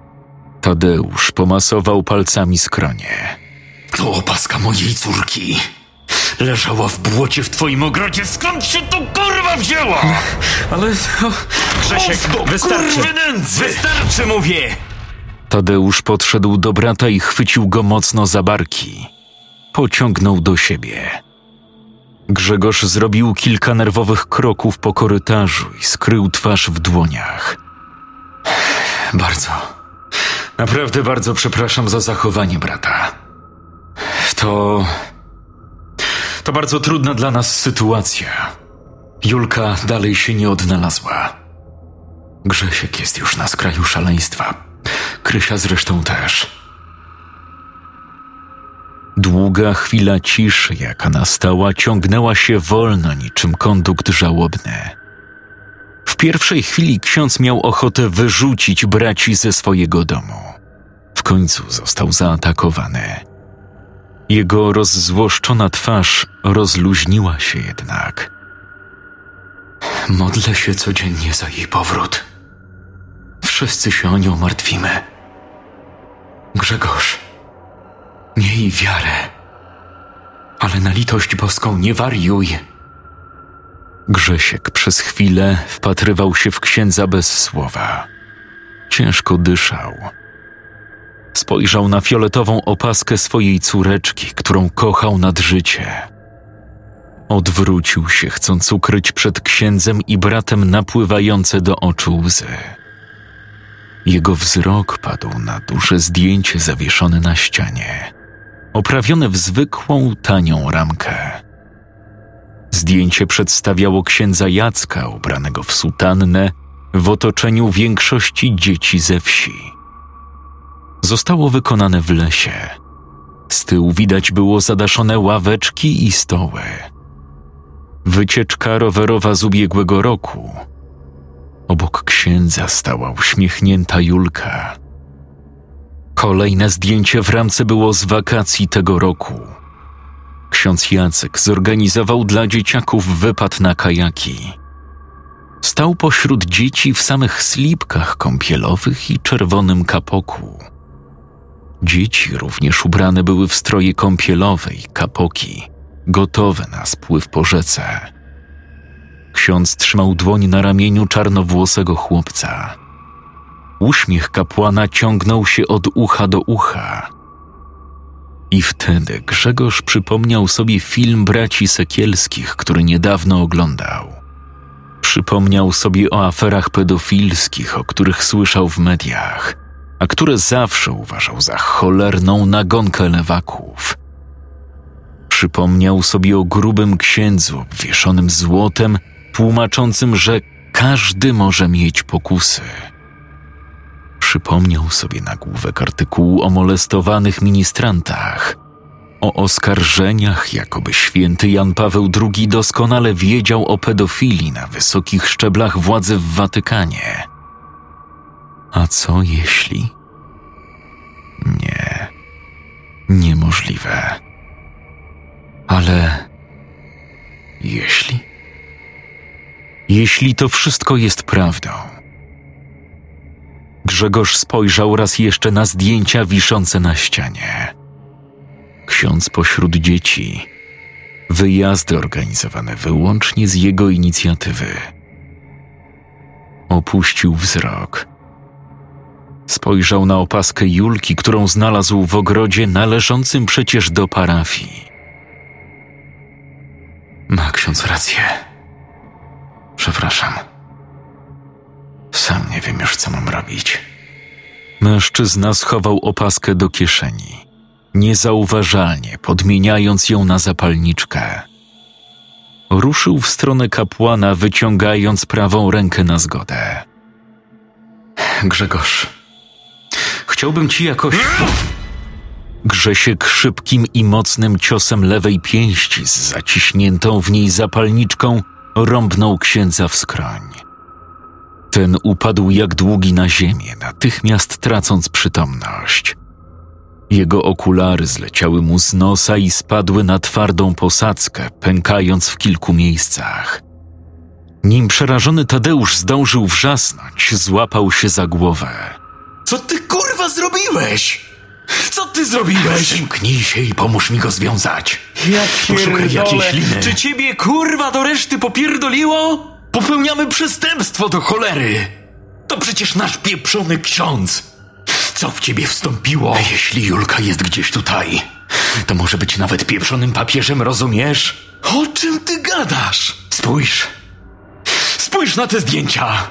Tadeusz pomasował palcami skronie. To opaska mojej córki. Leżała w błocie w twoim ogrodzie. Skąd się to kurwa wzięła? Ale... O, Grzesiek, do wystarczy. kurwy nędzy. Wystarczy, mówię! Tadeusz podszedł do brata i chwycił go mocno za barki. Pociągnął do siebie. Grzegorz zrobił kilka nerwowych kroków po korytarzu i skrył twarz w dłoniach. Bardzo, naprawdę bardzo przepraszam za zachowanie brata. To. To bardzo trudna dla nas sytuacja. Julka dalej się nie odnalazła. Grzesiek jest już na skraju szaleństwa. Krysia zresztą też. Długa chwila ciszy, jaka nastała, ciągnęła się wolno niczym kondukt żałobny. W pierwszej chwili ksiądz miał ochotę wyrzucić braci ze swojego domu. W końcu został zaatakowany. Jego rozzłoszczona twarz rozluźniła się jednak. Modlę się codziennie za jej powrót. Wszyscy się o nią martwimy. Grzegorz, miej wiarę, ale na litość boską nie wariuj. Grzesiek przez chwilę wpatrywał się w księdza bez słowa. ciężko dyszał. Spojrzał na fioletową opaskę swojej córeczki, którą kochał nad życie. Odwrócił się, chcąc ukryć przed księdzem i bratem napływające do oczu łzy. Jego wzrok padł na duże zdjęcie zawieszone na ścianie, oprawione w zwykłą, tanią ramkę. Zdjęcie przedstawiało księdza Jacka, ubranego w sutannę, w otoczeniu większości dzieci ze wsi. Zostało wykonane w lesie. Z tyłu widać było zadaszone ławeczki i stoły. Wycieczka rowerowa z ubiegłego roku. Obok księdza stała uśmiechnięta Julka. Kolejne zdjęcie w ramce było z wakacji tego roku. Ksiądz Jacek zorganizował dla dzieciaków wypad na kajaki. Stał pośród dzieci w samych slipkach kąpielowych i czerwonym kapoku. Dzieci również ubrane były w stroje kąpielowe i kapoki, gotowe na spływ po rzece. Ksiądz trzymał dłoń na ramieniu czarnowłosego chłopca. Uśmiech kapłana ciągnął się od ucha do ucha. I wtedy Grzegorz przypomniał sobie film braci Sekielskich, który niedawno oglądał. Przypomniał sobie o aferach pedofilskich, o których słyszał w mediach, a które zawsze uważał za cholerną nagonkę lewaków. Przypomniał sobie o grubym księdzu obwieszonym złotem, tłumaczącym, że każdy może mieć pokusy. Przypomniał sobie nagłówek artykułu o molestowanych ministrantach, o oskarżeniach, jakoby święty Jan Paweł II doskonale wiedział o pedofilii na wysokich szczeblach władzy w Watykanie. A co jeśli? Nie, niemożliwe. Ale jeśli? Jeśli to wszystko jest prawdą. Grzegorz spojrzał raz jeszcze na zdjęcia wiszące na ścianie. Ksiądz pośród dzieci. Wyjazdy organizowane wyłącznie z jego inicjatywy. Opuścił wzrok. Spojrzał na opaskę Julki, którą znalazł w ogrodzie należącym przecież do parafii. Ma ksiądz rację. Przepraszam. Sam nie wiem już, co mam robić. Mężczyzna schował opaskę do kieszeni, niezauważalnie podmieniając ją na zapalniczkę. Ruszył w stronę kapłana, wyciągając prawą rękę na zgodę. Grzegorz, chciałbym ci jakoś. Grzesiek szybkim i mocnym ciosem lewej pięści z zaciśniętą w niej zapalniczką rąbnął księdza w skroń. Ten upadł jak długi na ziemię, natychmiast tracąc przytomność. Jego okulary zleciały mu z nosa i spadły na twardą posadzkę, pękając w kilku miejscach. Nim przerażony Tadeusz zdążył wrzasnąć, złapał się za głowę. Co ty kurwa zrobiłeś? Co ty zrobiłeś? Przymknij się i pomóż mi go związać. Ja Poszukaj jakiejś liny. Czy ciebie kurwa do reszty popierdoliło? Popełniamy przestępstwo do cholery. To przecież nasz pieprzony ksiądz. Co w ciebie wstąpiło? Jeśli Julka jest gdzieś tutaj, to może być nawet pieprzonym papieżem, rozumiesz? O czym ty gadasz? Spójrz. Spójrz na te zdjęcia.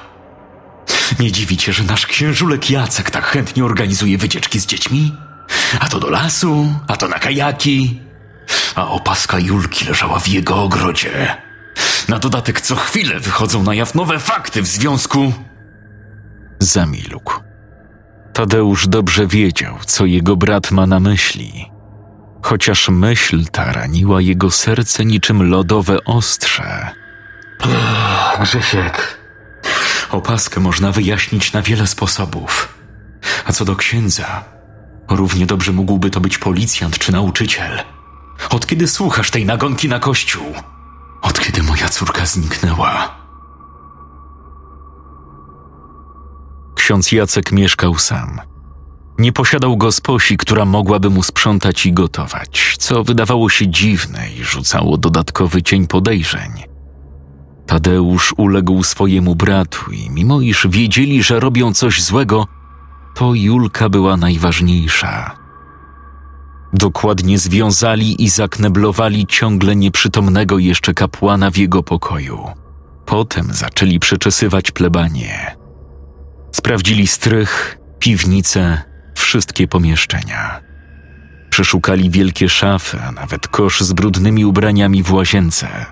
Nie dziwi cię, że nasz księżulek Jacek tak chętnie organizuje wycieczki z dziećmi? A to do lasu, a to na kajaki. A opaska Julki leżała w jego ogrodzie. Na dodatek co chwilę wychodzą na jaw nowe fakty w związku. Zamilkł. Tadeusz dobrze wiedział, co jego brat ma na myśli. Chociaż myśl ta raniła jego serce niczym lodowe ostrze. Grzesiek. Opaskę można wyjaśnić na wiele sposobów. A co do księdza, równie dobrze mógłby to być policjant czy nauczyciel. Od kiedy słuchasz tej nagonki na kościół? Od kiedy moja córka zniknęła? Ksiądz Jacek mieszkał sam. Nie posiadał gosposi, która mogłaby mu sprzątać i gotować, co wydawało się dziwne i rzucało dodatkowy cień podejrzeń. Tadeusz uległ swojemu bratu i mimo iż wiedzieli, że robią coś złego, to Julka była najważniejsza. Dokładnie związali i zakneblowali ciągle nieprzytomnego jeszcze kapłana w jego pokoju. Potem zaczęli przeczesywać plebanie. Sprawdzili strych, piwnice, wszystkie pomieszczenia. Przeszukali wielkie szafy, a nawet kosz z brudnymi ubraniami w łazience.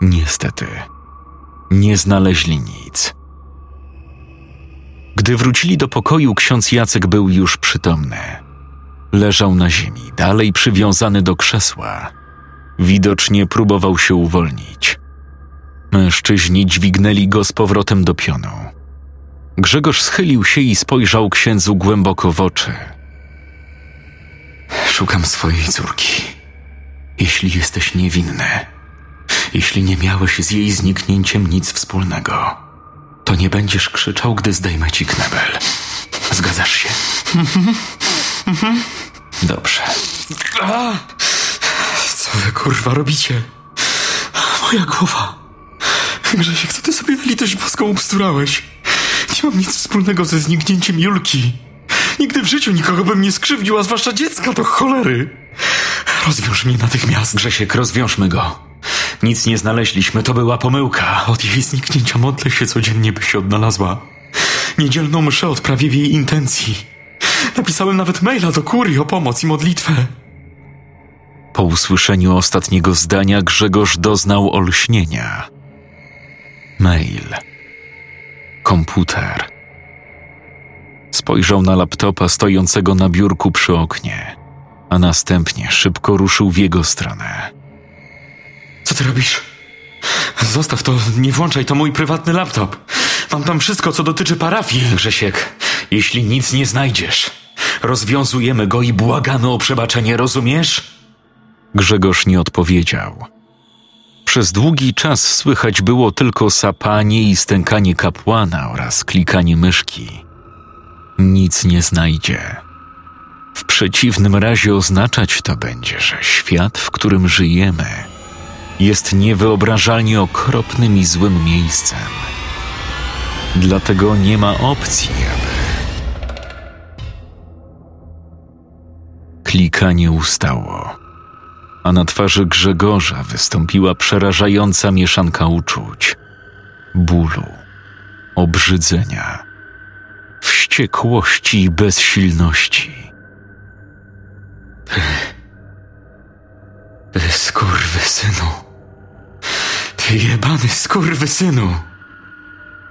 Niestety, nie znaleźli nic. Gdy wrócili do pokoju, ksiądz Jacek był już przytomny. Leżał na ziemi, dalej przywiązany do krzesła. Widocznie próbował się uwolnić. Mężczyźni dźwignęli go z powrotem do pionu. Grzegorz schylił się i spojrzał księdzu głęboko w oczy. Szukam swojej córki. Jeśli jesteś niewinny, jeśli nie miałeś z jej zniknięciem nic wspólnego, to nie będziesz krzyczał, gdy zdejmę ci knebel. Zgadzasz się? Dobrze. Co wy kurwa robicie? Moja głowa. Grzesiek, co ty sobie na litość boską ubsturałeś? Nie mam nic wspólnego ze zniknięciem Julki. Nigdy w życiu nikogo bym nie skrzywdził, a zwłaszcza dziecka do cholery. Rozwiąż mnie natychmiast. Grzesiek, rozwiążmy go. Nic nie znaleźliśmy, to była pomyłka. Od jej zniknięcia modlę się codziennie, by się odnalazła. Niedzielną mszę odprawię w jej intencji. Napisałem nawet maila do kurii o pomoc i modlitwę. Po usłyszeniu ostatniego zdania Grzegorz doznał olśnienia. Mail. Komputer. Spojrzał na laptopa stojącego na biurku przy oknie, a następnie szybko ruszył w jego stronę. Co ty robisz? Zostaw to, nie włączaj, to mój prywatny laptop. Mam tam wszystko, co dotyczy parafii. Grzesiek, jeśli nic nie znajdziesz, rozwiązujemy go i błagamy o przebaczenie, rozumiesz? Grzegorz nie odpowiedział. Przez długi czas słychać było tylko sapanie i stękanie kapłana oraz klikanie myszki. Nic nie znajdzie. W przeciwnym razie oznaczać to będzie, że świat, w którym żyjemy, jest niewyobrażalnie okropnym i złym miejscem. Dlatego nie ma opcji, aby. Klikanie ustało, a na twarzy Grzegorza wystąpiła przerażająca mieszanka uczuć: bólu, obrzydzenia, wściekłości i bezsilności. Skurwysynu. Ty jebany skurwysynu.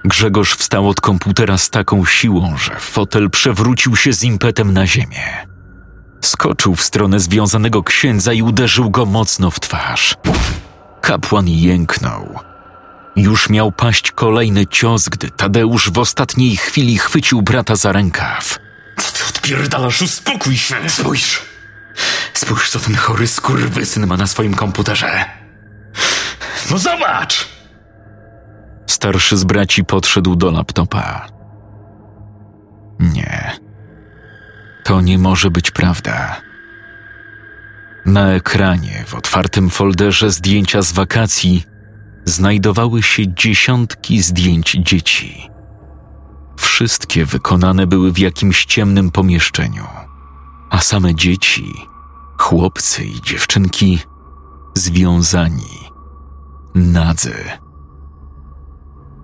Grzegorz wstał od komputera z taką siłą, że fotel przewrócił się z impetem na ziemię. Skoczył w stronę związanego księdza i uderzył go mocno w twarz. Kapłan jęknął. Już miał paść kolejny cios, gdy Tadeusz w ostatniej chwili chwycił brata za rękaw. Co ty odpierdalasz? Uspokój się. Spójrz. Spójrz, co ten chory skurwysyn ma na swoim komputerze. No zobacz! Starszy z braci podszedł do laptopa. Nie. To nie może być prawda. Na ekranie, w otwartym folderze zdjęcia z wakacji, znajdowały się dziesiątki zdjęć dzieci. Wszystkie wykonane były w jakimś ciemnym pomieszczeniu, a same dzieci, chłopcy i dziewczynki, związani, nadzy.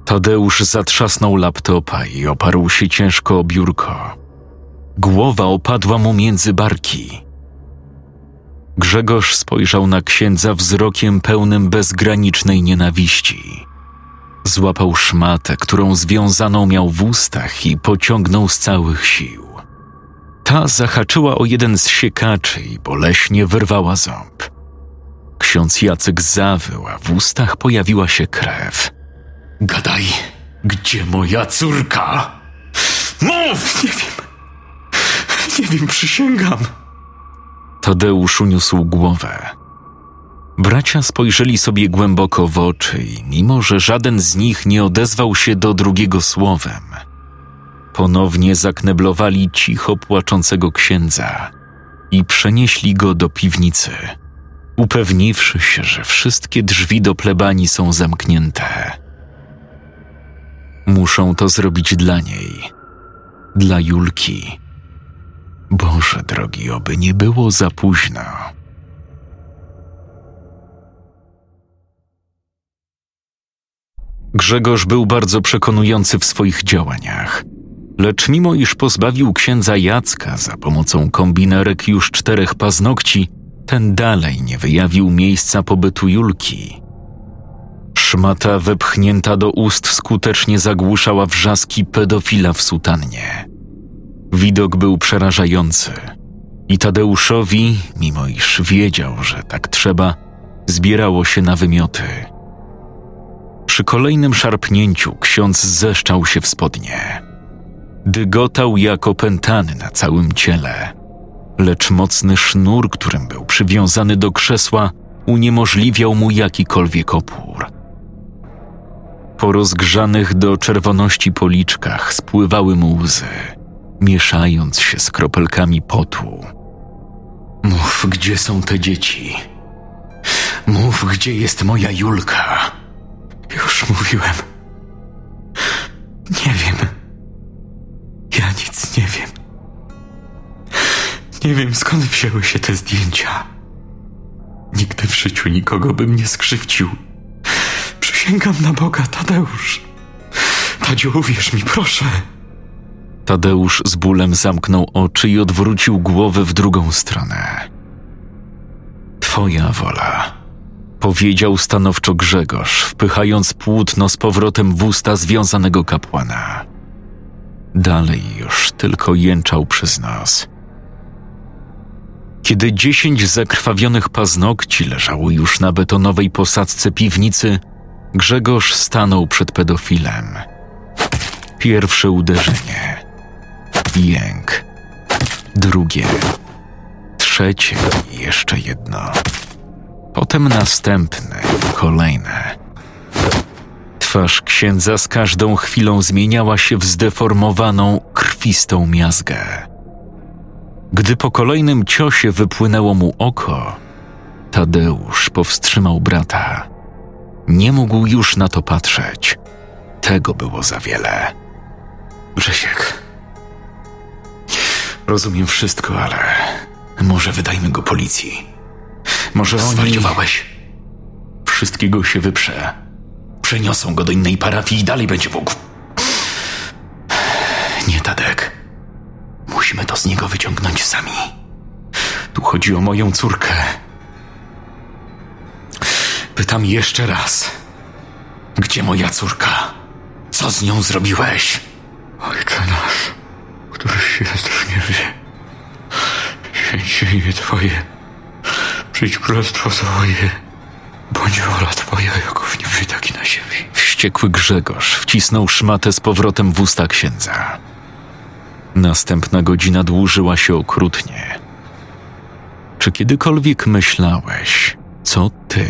Tadeusz zatrzasnął laptopa i oparł się ciężko o biurko. Głowa opadła mu między barki. Grzegorz spojrzał na księdza wzrokiem pełnym bezgranicznej nienawiści. Złapał szmatę, którą związaną miał w ustach i pociągnął z całych sił. Ta zahaczyła o jeden z siekaczy i boleśnie wyrwała ząb. Ksiądz Jacek zawył, a w ustach pojawiła się krew. Gadaj, gdzie moja córka? Mów! Nie wiem. Nie wiem, przysięgam. Tadeusz uniósł głowę. Bracia spojrzeli sobie głęboko w oczy i mimo, że żaden z nich nie odezwał się do drugiego słowem, ponownie zakneblowali cicho płaczącego księdza i przenieśli go do piwnicy. Upewniwszy się, że wszystkie drzwi do plebanii są zamknięte. Muszą to zrobić dla niej, dla Julki. Boże drogi, oby nie było za późno. Grzegorz był bardzo przekonujący w swoich działaniach. Lecz mimo iż pozbawił księdza Jacka za pomocą kombinerek już czterech paznokci, ten dalej nie wyjawił miejsca pobytu Julki. Szmata wepchnięta do ust skutecznie zagłuszała wrzaski pedofila w sutannie. Widok był przerażający i Tadeuszowi, mimo iż wiedział, że tak trzeba, zbierało się na wymioty. Przy kolejnym szarpnięciu ksiądz zeszczał się w spodnie. Dygotał jak opętany na całym ciele, lecz mocny sznur, którym był przywiązany do krzesła, uniemożliwiał mu jakikolwiek opór. Po rozgrzanych do czerwoności policzkach spływały mu łzy, mieszając się z kropelkami potu. Mów, gdzie są te dzieci? Mów, gdzie jest moja Julka? Już mówiłem. Nie wiem. Ja nic nie wiem. Nie wiem skąd wzięły się te zdjęcia. Nigdy w życiu nikogo bym nie skrzywdził. Przysięgam na Boga, Tadeusz. Tadziu, uwierz mi, proszę. Tadeusz z bólem zamknął oczy i odwrócił głowę w drugą stronę. Twoja wola, powiedział stanowczo Grzegorz, wpychając płótno z powrotem w usta związanego kapłana. Dalej już tylko jęczał przez nos. Kiedy dziesięć zakrwawionych paznokci leżało już na betonowej posadzce piwnicy, Grzegorz stanął przed pedofilem. Pierwsze uderzenie. Jęk. Drugie. Trzecie i jeszcze jedno. Potem następne, kolejne. Twarz księdza z każdą chwilą zmieniała się w zdeformowaną, krwistą miazgę. Gdy po kolejnym ciosie wypłynęło mu oko, Tadeusz powstrzymał brata. Nie mógł już na to patrzeć. Tego było za wiele. Grzesiek. Rozumiem wszystko, ale może wydajmy go policji. Może oni... Zwariowałeś. Wszystkiego się wyprze. Przeniosą go do innej parafii i dalej będzie mógł. Nie, Tadek. Musimy to z niego wyciągnąć sami. Tu chodzi o moją córkę. Pytam jeszcze raz. Gdzie moja córka? Co z nią zrobiłeś? Ojcze nasz, któryś jest w niebie. Święć się imię Twoje. Przyjdź królestwo Twoje. Bądź wola Twoja, jako w niebie, tak i na ziemi. Wściekły Grzegorz wcisnął szmatę z powrotem w usta księdza. Następna godzina dłużyła się okrutnie. Czy kiedykolwiek myślałeś, co ty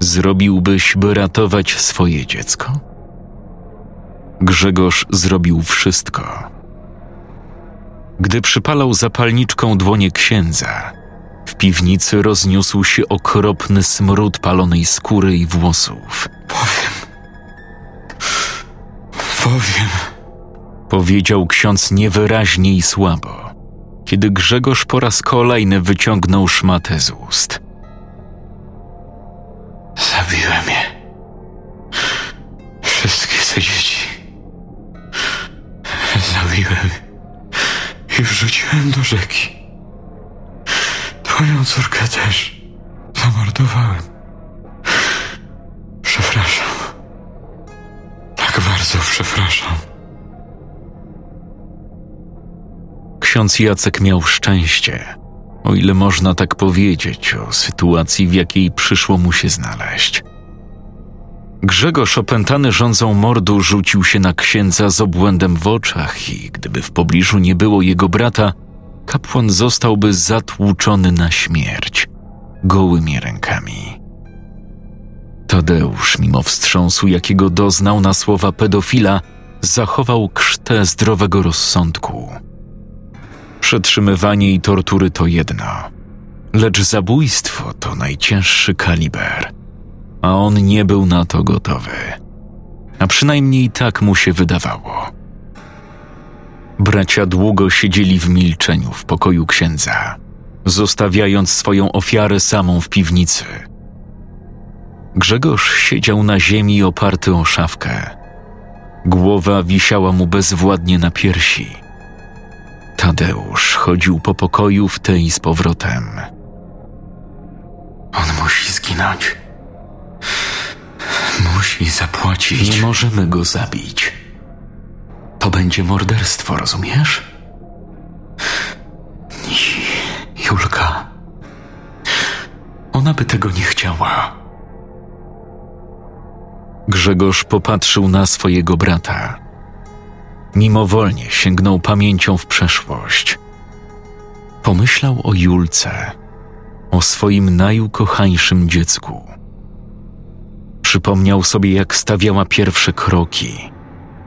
zrobiłbyś, by ratować swoje dziecko? Grzegorz zrobił wszystko. Gdy przypalał zapalniczką dłonie księdza, w piwnicy rozniósł się okropny smród palonej skóry i włosów. Powiem. Powiem. Powiedział ksiądz niewyraźnie i słabo, kiedy Grzegorz po raz kolejny wyciągnął szmatę z ust. Zabiłem je. Wszystkie te dzieci. Zabiłem i wrzuciłem do rzeki. Twoją córkę też zamordowałem. Przepraszam. Tak bardzo przepraszam. Ksiądz Jacek miał szczęście, o ile można tak powiedzieć o sytuacji, w jakiej przyszło mu się znaleźć. Grzegorz, opętany rządzą mordu, rzucił się na księdza z obłędem w oczach i gdyby w pobliżu nie było jego brata, kapłan zostałby zatłuczony na śmierć, gołymi rękami. Tadeusz, mimo wstrząsu, jakiego doznał na słowa pedofila, zachował krztę zdrowego rozsądku. Przetrzymywanie i tortury to jedno, Lecz zabójstwo to najcięższy kaliber, a on nie był na to gotowy. A przynajmniej tak mu się wydawało. Bracia długo siedzieli w milczeniu w pokoju księdza, zostawiając swoją ofiarę samą w piwnicy. Grzegorz siedział na ziemi oparty o szafkę. Głowa wisiała mu bezwładnie na piersi. Tadeusz chodził po pokoju w tej z powrotem. On musi zginąć. Musi zapłacić. Nie możemy go zabić. To będzie morderstwo, rozumiesz? Julka. Ona by tego nie chciała. Grzegorz popatrzył na swojego brata. Mimowolnie sięgnął pamięcią w przeszłość. Pomyślał o Julce, o swoim najukochańszym dziecku. Przypomniał sobie, jak stawiała pierwsze kroki,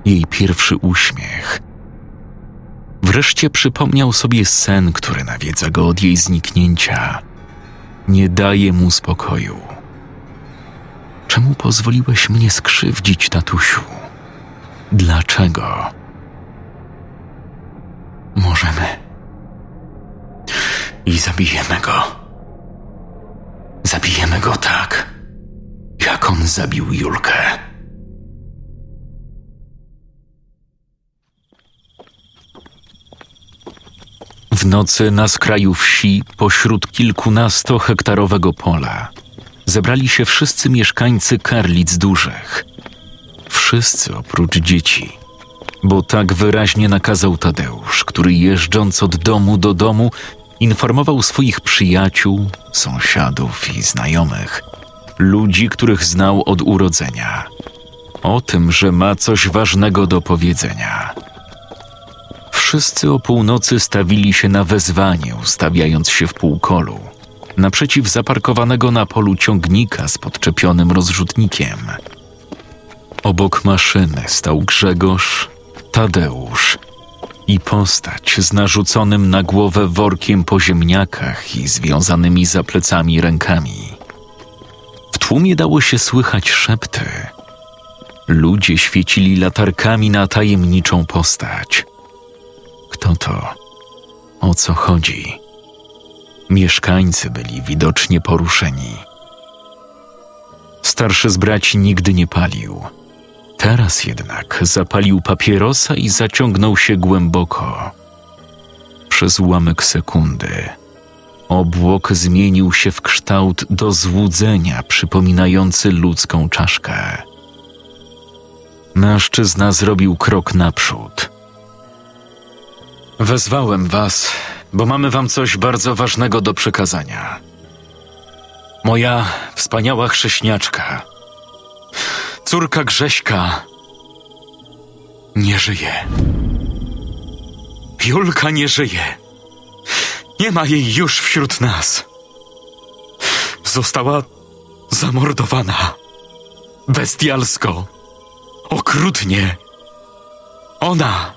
jej pierwszy uśmiech. Wreszcie przypomniał sobie sen, który nawiedza go od jej zniknięcia. Nie daje mu spokoju. Czemu pozwoliłeś mnie skrzywdzić, tatusiu? Dlaczego? Możemy. I zabijemy go. Zabijemy go tak, jak on zabił Julkę. W nocy na skraju wsi, pośród kilkunastohektarowego pola, zebrali się wszyscy mieszkańcy Karlic Dużych. Wszyscy oprócz dzieci, bo tak wyraźnie nakazał Tadeusz, który jeżdżąc od domu do domu informował swoich przyjaciół, sąsiadów i znajomych, ludzi, których znał od urodzenia, o tym, że ma coś ważnego do powiedzenia. Wszyscy o północy stawili się na wezwanie, ustawiając się w półkolu, naprzeciw zaparkowanego na polu ciągnika z podczepionym rozrzutnikiem. Obok maszyny stał Grzegorz, Tadeusz i postać z narzuconym na głowę workiem po ziemniakach i związanymi za plecami rękami. W tłumie dało się słychać szepty. Ludzie świecili latarkami na tajemniczą postać. Kto to? O co chodzi? Mieszkańcy byli widocznie poruszeni. Starszy z braci nigdy nie palił. Teraz jednak zapalił papierosa i zaciągnął się głęboko. Przez ułamek sekundy obłok zmienił się w kształt do złudzenia przypominający ludzką czaszkę. Mężczyzna zrobił krok naprzód. Wezwałem was, bo mamy wam coś bardzo ważnego do przekazania. Moja wspaniała chrześniaczka, córka Grześka, nie żyje. Julka nie żyje. Nie ma jej już wśród nas. Została zamordowana. Bestialsko. Okrutnie. Ona.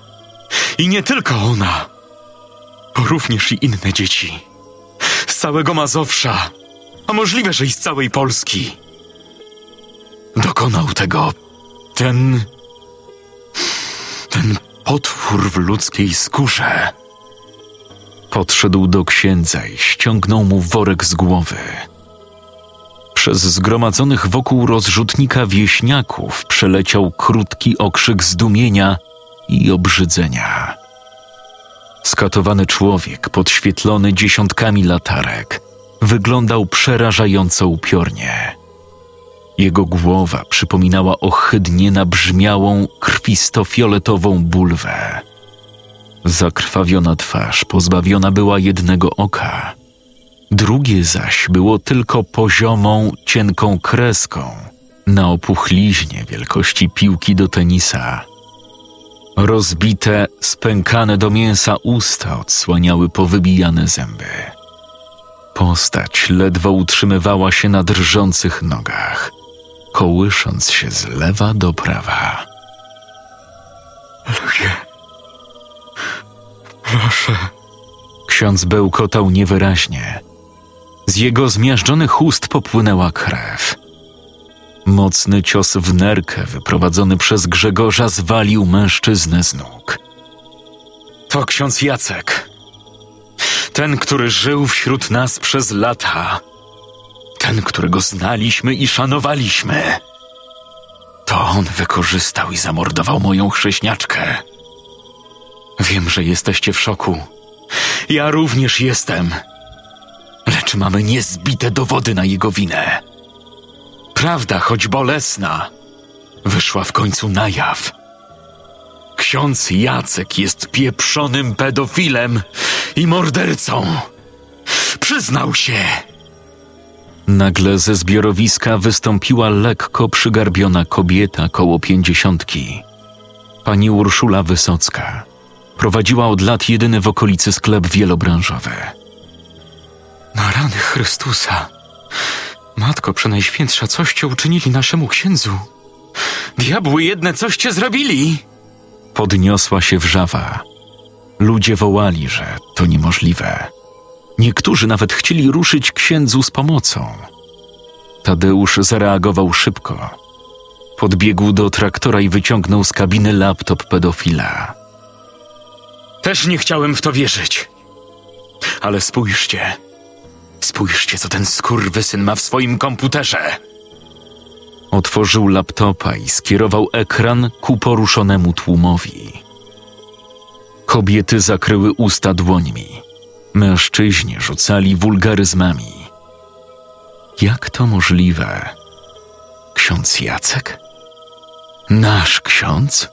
I nie tylko ona. Również i inne dzieci. Z całego Mazowsza. A możliwe, że i z całej Polski. Dokonał tego ten. ten potwór w ludzkiej skórze. Podszedł do księdza i ściągnął mu worek z głowy. Przez zgromadzonych wokół rozrzutnika wieśniaków przeleciał krótki okrzyk zdumienia i obrzydzenia. Skatowany człowiek, podświetlony dziesiątkami latarek, wyglądał przerażająco upiornie. Jego głowa przypominała ohydnie nabrzmiałą, krwisto-fioletową bulwę. Zakrwawiona twarz pozbawiona była jednego oka, drugie zaś było tylko poziomą, cienką kreską na opuchliźnie wielkości piłki do tenisa. Rozbite, spękane do mięsa usta odsłaniały powybijane zęby. Postać ledwo utrzymywała się na drżących nogach, kołysząc się z lewa do prawa. Ludzie. Proszę. Ksiądz bełkotał niewyraźnie. Z jego zmiażdżonych ust popłynęła krew. Mocny cios w nerkę wyprowadzony przez Grzegorza zwalił mężczyznę z nóg. To ksiądz Jacek. Ten, który żył wśród nas przez lata. Ten, którego znaliśmy i szanowaliśmy. To on wykorzystał i zamordował moją chrześniaczkę. Wiem, że jesteście w szoku. Ja również jestem. Lecz mamy niezbite dowody na jego winę. Prawda, choć bolesna, wyszła w końcu na jaw. Ksiądz Jacek jest pieprzonym pedofilem i mordercą. Przyznał się. Nagle ze zbiorowiska wystąpiła lekko przygarbiona kobieta koło pięćdziesiątki. Pani Urszula Wysocka. Prowadziła od lat jedyny w okolicy sklep wielobranżowy. Na rany Chrystusa. Matko Przenajświętsza, coście uczynili naszemu księdzu? Diabły jedne coście zrobili! Podniosła się wrzawa. Ludzie wołali, że to niemożliwe. Niektórzy nawet chcieli ruszyć księdzu z pomocą. Tadeusz zareagował szybko. Podbiegł do traktora i wyciągnął z kabiny laptop pedofila. Też nie chciałem w to wierzyć. Ale spójrzcie. Spójrzcie, co ten skurwysyn ma w swoim komputerze. Otworzył laptopa i skierował ekran ku poruszonemu tłumowi. Kobiety zakryły usta dłońmi. Mężczyźni rzucali wulgaryzmami. Jak to możliwe? Ksiądz Jacek? Nasz ksiądz?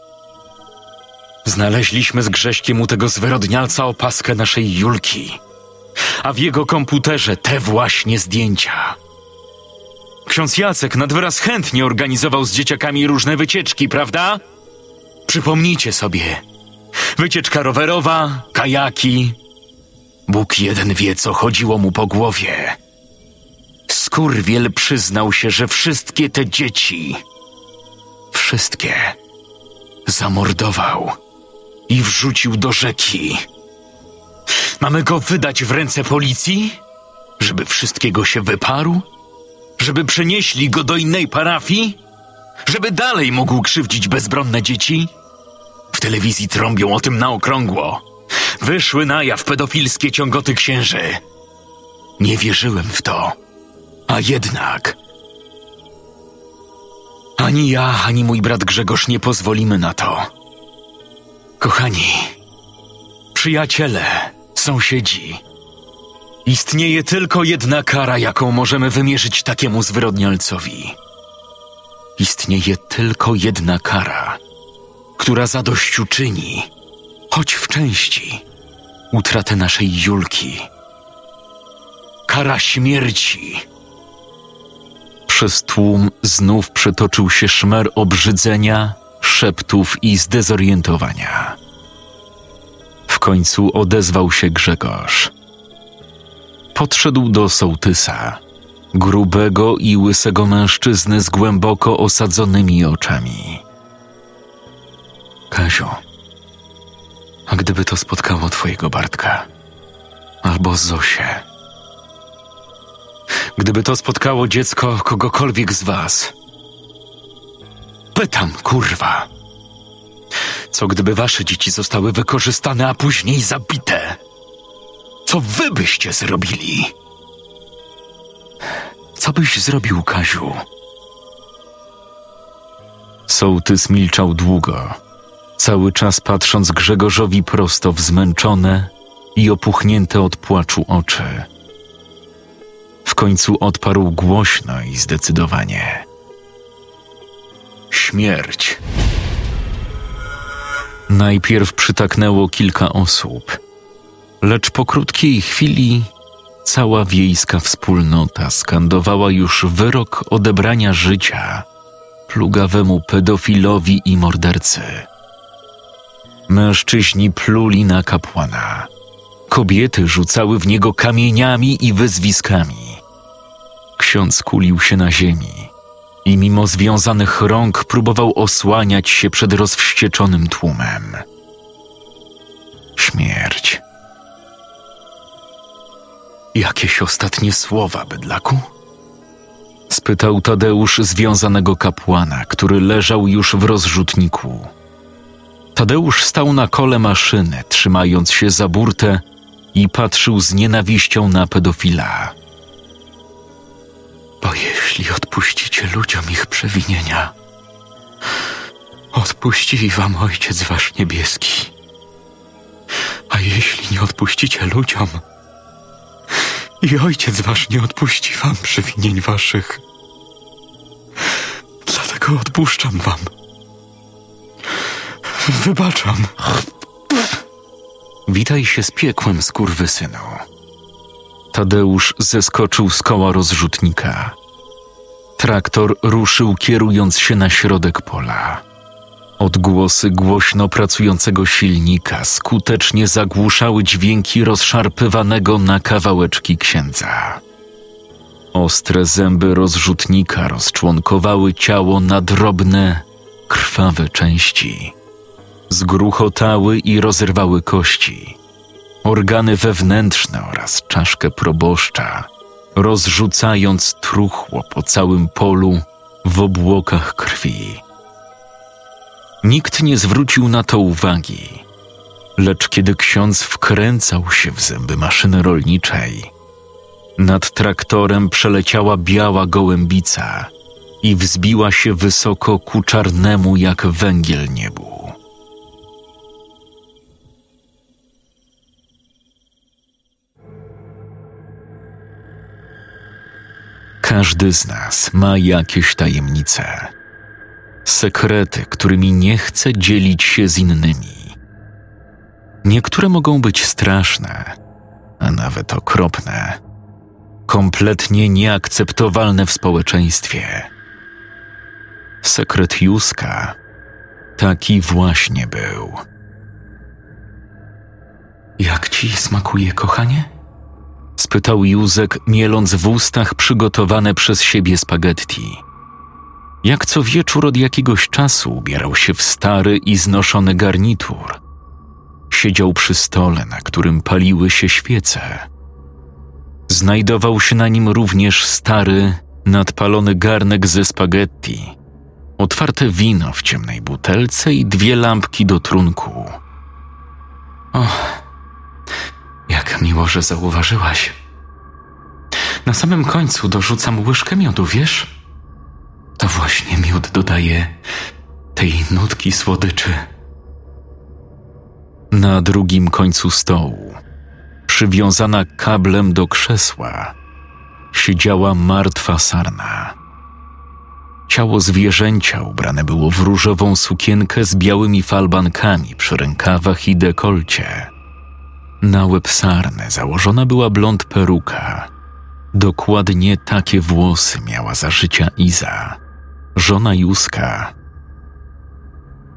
Znaleźliśmy z Grześkiem u tego zwyrodnialca opaskę naszej Julki, a w jego komputerze te właśnie zdjęcia. Ksiądz Jacek nad wyraz chętnie organizował z dzieciakami różne wycieczki, prawda? Przypomnijcie sobie. Wycieczka rowerowa, kajaki. Bóg jeden wie, co chodziło mu po głowie. Skurwiel przyznał się, że wszystkie te dzieci, wszystkie, zamordował i wrzucił do rzeki. Mamy go wydać w ręce policji, żeby wszystkiego się wyparł? Żeby przenieśli go do innej parafii? Żeby dalej mógł krzywdzić bezbronne dzieci? W telewizji trąbią o tym na okrągło. Wyszły na jaw pedofilskie ciągoty księży. Nie wierzyłem w to. A jednak. Ani ja, ani mój brat Grzegorz nie pozwolimy na to. Kochani, przyjaciele, sąsiedzi, istnieje tylko jedna kara, jaką możemy wymierzyć takiemu zwyrodnialcowi. Istnieje tylko jedna kara, która zadośćuczyni, choć w części, utratę naszej Julki. Kara śmierci. Przez tłum znów przetoczył się szmer obrzydzenia, szeptów i zdezorientowania. W końcu odezwał się Grzegorz. Podszedł do sołtysa, grubego i łysego mężczyzny z głęboko osadzonymi oczami. Kaziu, a gdyby to spotkało twojego Bartka albo Zosię? Gdyby to spotkało dziecko kogokolwiek z was? Pytam, kurwa. Co gdyby wasze dzieci zostały wykorzystane, a później zabite? Co wy byście zrobili? Co byś zrobił, Kaziu? Sołtys milczał długo, cały czas patrząc Grzegorzowi prosto w zmęczone i opuchnięte od płaczu oczy. W końcu odparł głośno i zdecydowanie. Śmierć. Najpierw przytaknęło kilka osób, lecz po krótkiej chwili cała wiejska wspólnota skandowała już wyrok odebrania życia plugawemu pedofilowi i mordercy. Mężczyźni pluli na kapłana. Kobiety rzucały w niego kamieniami i wyzwiskami. Ksiądz kulił się na ziemi i mimo związanych rąk próbował osłaniać się przed rozwścieczonym tłumem. Śmierć. Jakieś ostatnie słowa, bydlaku? Spytał Tadeusz związanego kapłana, który leżał już w rozrzutniku. Tadeusz stał na kole maszyny, trzymając się za burtę i patrzył z nienawiścią na pedofila. Bo jeśli odpuścicie ludziom ich przewinienia, odpuści wam Ojciec Wasz Niebieski. A jeśli nie odpuścicie ludziom, i Ojciec Wasz nie odpuści wam przewinień Waszych. Dlatego odpuszczam wam. Wybaczam. Witaj się z piekłem, skurwysynu. Tadeusz zeskoczył z koła rozrzutnika. Traktor ruszył, kierując się na środek pola. Odgłosy głośno pracującego silnika skutecznie zagłuszały dźwięki rozszarpywanego na kawałeczki księdza. Ostre zęby rozrzutnika rozczłonkowały ciało na drobne, krwawe części. Zgruchotały i rozerwały kości, organy wewnętrzne oraz czaszkę proboszcza, rozrzucając truchło po całym polu w obłokach krwi. Nikt nie zwrócił na to uwagi, lecz kiedy ksiądz wkręcał się w zęby maszyny rolniczej, nad traktorem przeleciała biała gołębica i wzbiła się wysoko ku czarnemu jak węgiel niebu. Każdy z nas ma jakieś tajemnice, sekrety, którymi nie chce dzielić się z innymi. Niektóre mogą być straszne, a nawet okropne, kompletnie nieakceptowalne w społeczeństwie. Sekret Józka taki właśnie był. Jak ci smakuje, kochanie? Spytał Józek, mieląc w ustach przygotowane przez siebie spaghetti. Jak co wieczór od jakiegoś czasu ubierał się w stary i znoszony garnitur. Siedział przy stole, na którym paliły się świece. Znajdował się na nim również stary, nadpalony garnek ze spaghetti, otwarte wino w ciemnej butelce i dwie lampki do trunku. O, jak miło, że zauważyłaś. Na samym końcu dorzucam łyżkę miodu, wiesz? To właśnie miód dodaje tej nutki słodyczy. Na drugim końcu stołu, przywiązana kablem do krzesła, siedziała martwa sarna. Ciało zwierzęcia ubrane było w różową sukienkę z białymi falbankami przy rękawach i dekolcie. Na łeb sarny założona była blond peruka. Dokładnie takie włosy miała za życia Iza, żona Józka.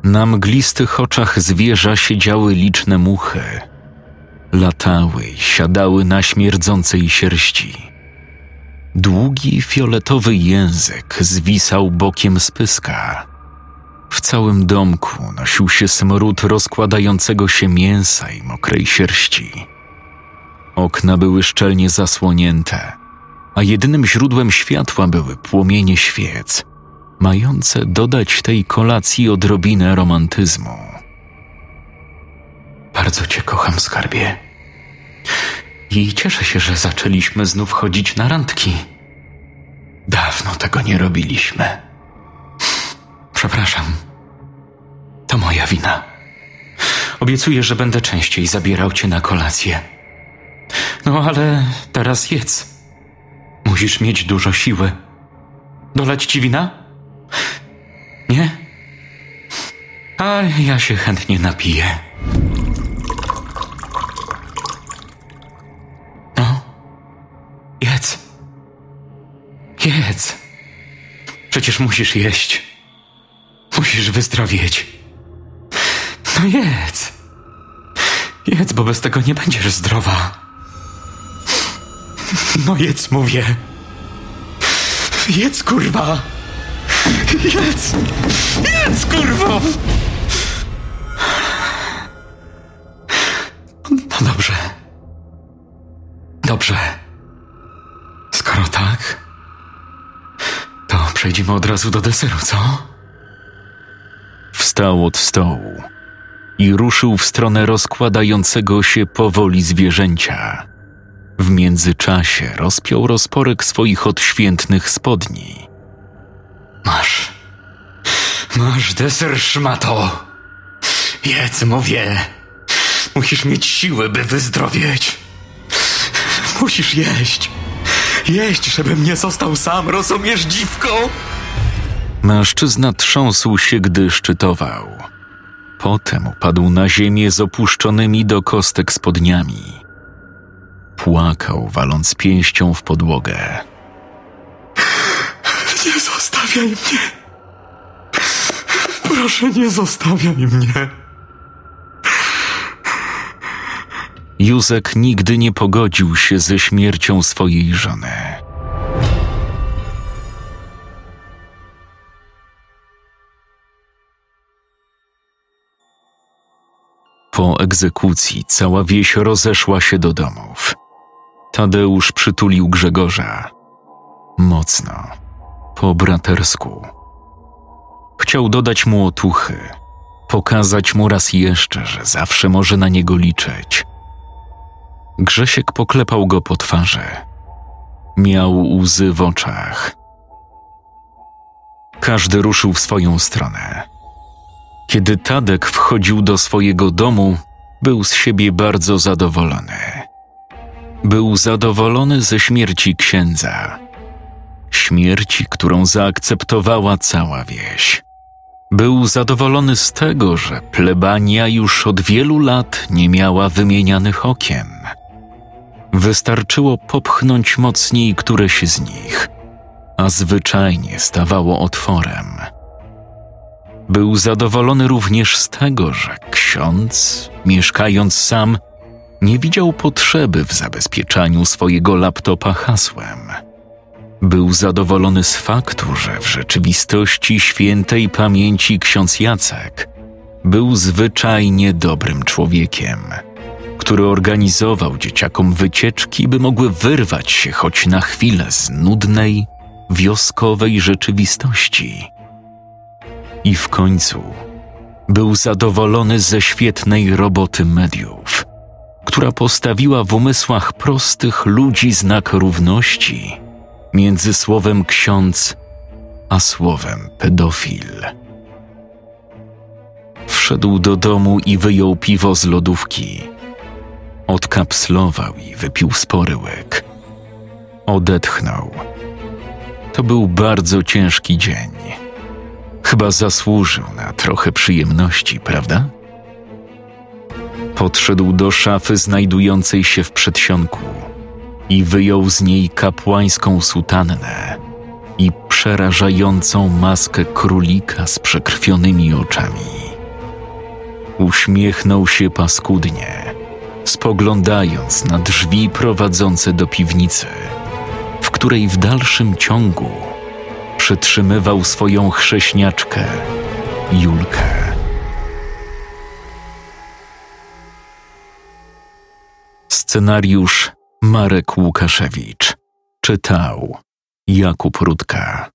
Na mglistych oczach zwierza siedziały liczne muchy. Latały i siadały na śmierdzącej sierści. Długi fioletowy język zwisał bokiem z pyska. W całym domku nosił się smród rozkładającego się mięsa i mokrej sierści. Okna były szczelnie zasłonięte, a jedynym źródłem światła były płomienie świec, mające dodać tej kolacji odrobinę romantyzmu. Bardzo cię kocham, skarbie. I cieszę się, że zaczęliśmy znów chodzić na randki. Dawno tego nie robiliśmy. Przepraszam. To moja wina. Obiecuję, że będę częściej zabierał cię na kolację. No ale teraz jedz. Musisz mieć dużo siły. Dolać ci wina? Nie? A ja się chętnie napiję. No, jedz. Jedz. Przecież musisz jeść. Musisz wyzdrowieć. No jedz. Jedz, bo bez tego nie będziesz zdrowa. No jedz, mówię. Jedz, kurwa. Jedz. Jedz, kurwa. No dobrze. Dobrze. Skoro tak, to przejdziemy od razu do deseru, co? Wstał od stołu i ruszył w stronę rozkładającego się powoli zwierzęcia. W międzyczasie rozpiął rozporek swoich odświętnych spodni. Masz. Masz deser, szmato. Jedz, mówię. Musisz mieć siły, by wyzdrowieć. Musisz jeść. Jeść, żebym nie został sam, rozumiesz, dziwko? Mężczyzna trząsł się, gdy szczytował. Potem upadł na ziemię z opuszczonymi do kostek spodniami. Płakał, waląc pięścią w podłogę. Nie zostawiaj mnie. Proszę, nie zostawiaj mnie. Józek nigdy nie pogodził się ze śmiercią swojej żony. Po egzekucji cała wieś rozeszła się do domów. Tadeusz przytulił Grzegorza. Mocno, po bratersku. Chciał dodać mu otuchy, pokazać mu raz jeszcze, że zawsze może na niego liczyć. Grzesiek poklepał go po twarzy. Miał łzy w oczach. Każdy ruszył w swoją stronę. Kiedy Tadek wchodził do swojego domu, był z siebie bardzo zadowolony. Był zadowolony ze śmierci księdza. Śmierci, którą zaakceptowała cała wieś. Był zadowolony z tego, że plebania już od wielu lat nie miała wymienianych okien. Wystarczyło popchnąć mocniej któreś z nich, a zwyczajnie stawało otworem. Był zadowolony również z tego, że ksiądz, mieszkając sam, nie widział potrzeby w zabezpieczaniu swojego laptopa hasłem. Był zadowolony z faktu, że w rzeczywistości świętej pamięci ksiądz Jacek był zwyczajnie dobrym człowiekiem, który organizował dzieciakom wycieczki, by mogły wyrwać się choć na chwilę z nudnej, wioskowej rzeczywistości. I w końcu był zadowolony ze świetnej roboty mediów, która postawiła w umysłach prostych ludzi znak równości między słowem ksiądz a słowem pedofil. Wszedł do domu i wyjął piwo z lodówki. Odkapslował i wypił spory łyk. Odetchnął. To był bardzo ciężki dzień. Chyba zasłużył na trochę przyjemności, prawda? Podszedł do szafy znajdującej się w przedsionku i wyjął z niej kapłańską sutannę i przerażającą maskę królika z przekrwionymi oczami. Uśmiechnął się paskudnie, spoglądając na drzwi prowadzące do piwnicy, w której w dalszym ciągu przytrzymywał swoją chrześniaczkę, Julkę. Scenariusz Marek Łukaszewicz. Czytał Jakub Rudka.